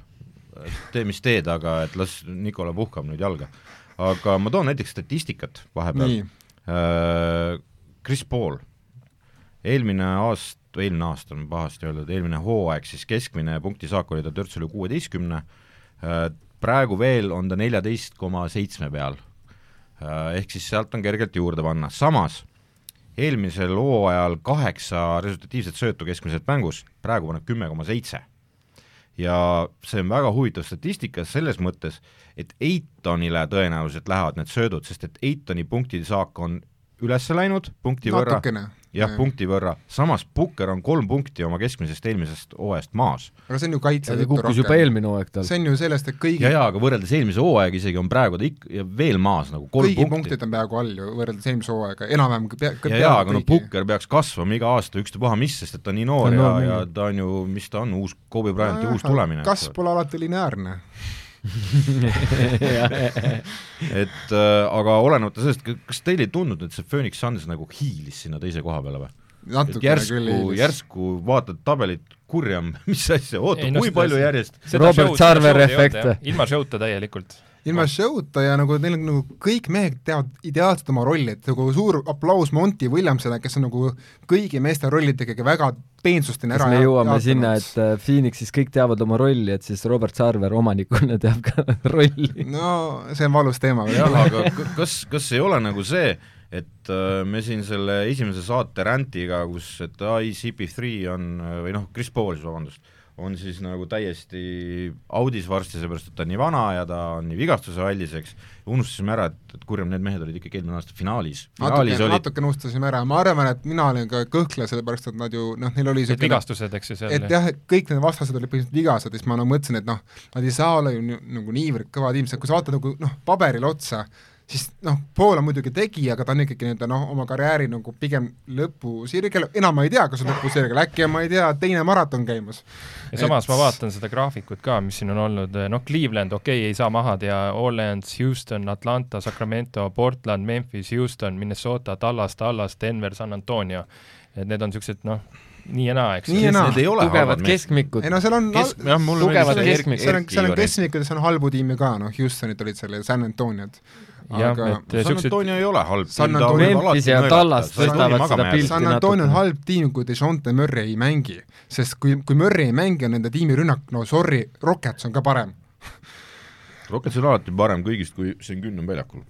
tee, mis teed, aga et las Nikola puhkab nüüd jalga. aga ma toon näiteks statistikat vahepeal nii, Chris Paul, eelmine aasta, eelmine aasta on pahasti öeldud, eelmine hooaeg siis keskmine punktisaak oli tal törts üle kuueteistkümne, praegu veel on ta neljateist koma seitsme peal. Ehk siis sealt on kergelt juurde panna, samas eelmisel hooajal kaheksa resultatiivset söötu keskmiselt mängus, praegu paneb kümme koma seitse ja see on väga huvitav statistika selles mõttes, et Eitonile tõenäoliselt lähevad need söödud, sest et Eitoni punktisaak on üles läinud punkti võrra, jah, punkti võrra, samas Pukker on kolm punkti oma keskmisest eelmisest hooajast maas. aga see on ju kaitse ta kukkus juba. eelmine hooaeg tal. see on ju sellest, et kõigi ja, ja aga võrreldes eelmise hooaega isegi on praegu ta ikka ja veel maas nagu kolm kõigi punkti. punktid on peaaegu all ju, võrreldes eelmise hooaega, enam-vähem pea- ja, ja aga no Pukker peaks kasvama iga aasta ükstapuha mis, sest et ta on nii noor Ta on ja ja ta on ju, mis ta on, uus Kobe Bryanti uus tulemine. kasv pole alati lineaarne. et äh, aga olenemata sellest, kas teile ei tundunud, et see Phoenix Suns nagu hiilis sinna teise koha peale või? järsku järsku vaatad tabelit, kurjam, mis asja, oota no kui palju järjest Robert Sarver efekt. ilma show'ta täielikult. Ilma show'ta ja nagu neil on nagu kõik mehed teavad ideaalselt oma rolli, et nagu suur aplaus Monty Williamsile, kes on nagu kõigi meeste rollidega väga peensusteni kas ära me jõuame jaotanud. sinna, et äh, Phoenixis kõik teavad oma rolli, et siis Robert Sarver omanikuna teab ka rolli? no see on valus teema jah, aga kas, kas ei ole nagu see, et äh, me siin selle esimese saate räntiga, kus, et ai, CP3 on, või noh, Chris Paul siis, vabandust, on siis nagu täiesti audis varsti, seepärast et ta on nii vana ja ta on nii vigastuse aldis, eks, unustasime ära, et, et kurjam, need mehed olid ikkagi eelmine aasta finaalis. finaalis natuke, olid, natuke unustasime ära, ma arvan, et mina olin ka kõhkleja, sellepärast et nad ju noh, neil oli Need niisugune vigastused, eks ju, seal et jah, et kõik need vastased olid põhimõtteliselt vigased ja siis ma nagu mõtlesin, et noh, nad ei saa olla ju nagu niivõrd kõvad inimesed, kui sa vaatad nagu noh, paberile otsa, siis noh, Paul on muidugi tegija, aga ta on ikkagi nii-öelda noh, oma karjääri nagu pigem lõpusirgel, enam ma ei tea, kas on lõpusirgel, äkki on, ma ei tea, teine maraton käimas. ja samas ma vaatan seda graafikut ka, mis siin on olnud, noh, Cleveland, okei okay,, ei saa maha teha, Orleans, Houston, Atlanta, Sacramento, Portland, Memphis, Houston, Minnesota, Dallas, Dallas, Denver, San Antonio. et need on niisugused noh, nii ja naa, eks Nii ja naa. need ei ole tugevad keskmikud ei. no seal on Kesk-, jah, mulle Tugevad meeldis see keskmik- seal on, seal on keskmikud, seal on halbu tiime ka, noh, Houstonid olid seal ja San Antoniod. jah, aga et San Antonio ei ole halb San tiim, ta Antonio- võib alati ja nõelata, San Antonio on halb tiim, kui DeJounte Murray ei mängi, sest kui, kui Murray ei mängi, on nende tiimi rünnak, no sorry, Rockets on ka parem. Rockets on alati parem kõigist, kui Sengun on väljakul.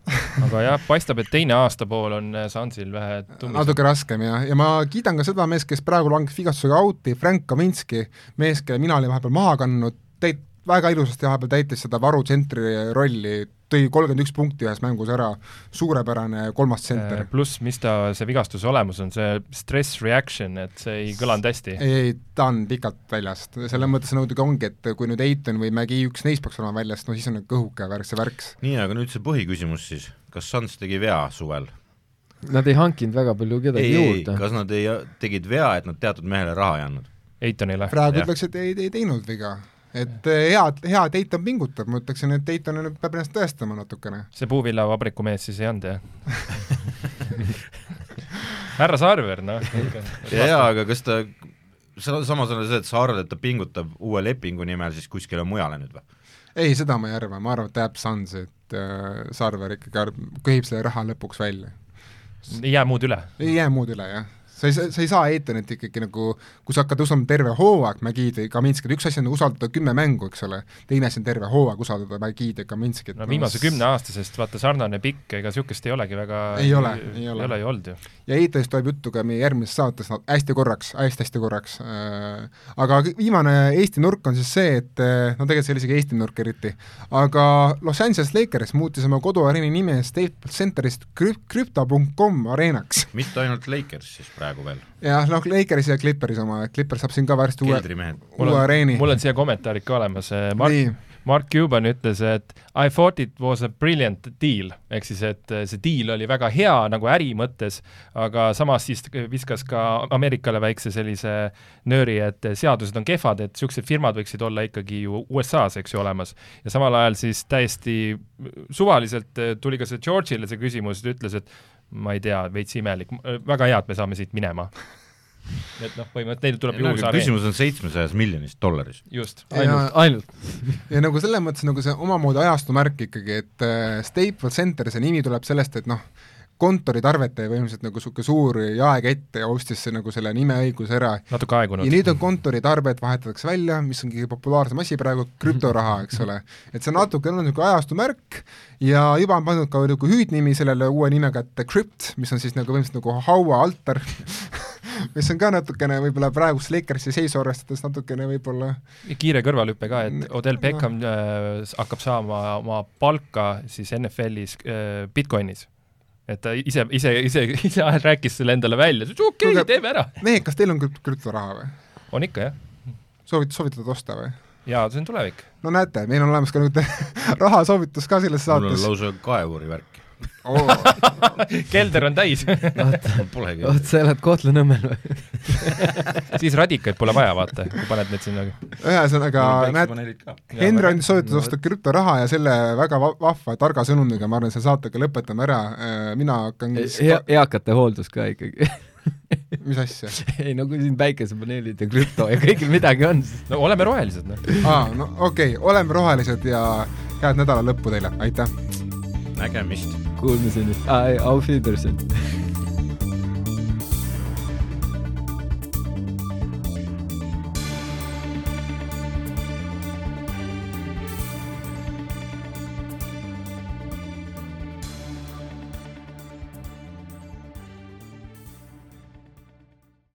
aga jah, paistab, et teine aastapool on äh, Sansil vähe tumisem. natuke raskem ja, ja ma kiidan ka seda meest, kes praegu langes vigastusega out'i, Frank Kaminski, mees, kelle mina olin vahepeal maha kandnud, täit-, väga ilusasti vahepeal täitis seda varutsentri rolli, tõi kolmkümmend üks punkti ühes mängus ära, suurepärane kolmas tsenter. pluss, mis ta, see vigastuse olemus on, see stress reaction, et see ei kõlanud hästi. ei, ta on pikalt väljast, selles mõttes muidugi ongi, et kui nüüd Eiton või Mägi üks neist peaks olema väljast, no siis on kõhuke värk, see värk. nii, aga nüüd see põhiküsimus siis, kas Suns tegi vea suvel? Nad ei hankinud väga palju kedagi juurde. kas nad ei, tegid vea, et nad teatud mehele raha ei andnud? Eitonile. praegu ütleks, et ei, ei teinud viga. Et eh, head, hea, et Eiton pingutab, ma ütleksin, et Eiton nüüd peab ennast tõestama natukene. see puuvillavabriku mees siis ei olnud, jah? härra Sarver, noh. jaa, aga kas ta, samas on see, et sa arvad, et ta pingutab uue lepingu nimel siis kuskile mujale nüüd või? ei, seda ma ei arva, ma arvan, et jääb Sunsi, et äh, Sarver ikkagi arv- köhib selle raha lõpuks välja. ei jää muud üle. ei jää muud üle, jah. Sa ei, sa ei saa Eetonit ikkagi nagu, kui sa hakkad usaldama terve hooaeg Magid ja Kaminskit, üks asi on usaldada kümme mängu, eks ole, teine asi on terve hooaeg usaldada Magid ja Kaminskit. no viimase kümne aasta seest vaata sarnane pikk, ega niisugust ei olegi väga ei ole, ei ole. ei ole ju olnud ju. ja Eetonist tuleb juttu ka meie järgmises saates no, hästi korraks hästi,, hästi-hästi korraks äh,, aga viimane Eesti nurk on siis see, et äh, no tegelikult see oli isegi Eesti nurk eriti, aga Los Angeles Lakers muutis oma koduareeni nime Staples Centerist krüpto.com areenaks. mitte ainult Lakers siis praegu veel? jah, noh, Lakersi ja Clippersi oma, et Clippers saab siin ka varsti uue, uue areeni. mul on siia kommentaarid ka olemas, Mark, Mark Cuban ütles, et I thought it was a brilliant deal, ehk siis, et see deal oli väga hea nagu äri mõttes, aga samas siis viskas ka Ameerikale väikse sellise nööri, et seadused on kehvad, et niisugused firmad võiksid olla ikkagi ju USA-s, eks ju, olemas. ja samal ajal siis täiesti suvaliselt tuli ka see George'ile see küsimus, ta ütles, et ma ei tea, veits imelik, väga hea, et me saame siit minema et noh, põhimõtteliselt neil tuleb juurde areen. küsimus on seitsmesajas miljonis dollaris. just, ainult, ainult. ja nagu selles mõttes nagu see omamoodi ajastu märk ikkagi, et äh, Staples Center, see nimi tuleb sellest, et noh, kontoritarvet ja põhimõtteliselt nagu niisugune suur jaekett ja ostis nagu selle nimeõiguse ära. natuke aegunud. ja nüüd on kontoritarvet vahetatakse välja, mis on kõige populaarsem asi praegu, krüptoraha, eks ole. et see natuke on niisugune ajastu märk ja juba on pandud ka nagu hüüdnimi sellele uue nimega, et Crypt, mis on siis nagu põhimõtteliselt nagu hauaaltar mis on ka natukene võib-olla praegust Lakersi seisu arvestades natukene võib-olla kiire kõrvalhüpe ka, et Odell Beckham no. äh, hakkab saama oma palka siis NFL-is äh, Bitcoinis et ta ise, ise, ise, ise rääkis selle endale välja, okei okay,, teeme ära. mehed, kas teil on krüptoraha või? on ikka, jah. soovid, soovitad osta või? jaa, see on tulevik. no näete, meil on olemas ka nüüd rahasoovitus ka selles saates. mul on lausa kaevuri värk oh. kelder on täis oot, sa elad Kohtla-Nõmmel või siis radikaid pole vaja, vaata, kui paned need sinna. ühesõnaga, näed, Henri andis soovituse osta krüptoraha ja selle väga vahva targa sõnumiga, ma arvan, selle saatega lõpetame ära, äh, mina hakkan e eakate hooldus ka ikkagi mis asja? ei no kui siin päikesepaneelid ja krüpto ja kõigil midagi on, siis no oleme rohelised, noh. aa, no okei okay,, oleme rohelised ja head nädala lõppu teile, aitäh! Nägemist! Kuulmiseni, auf Wiedersehen!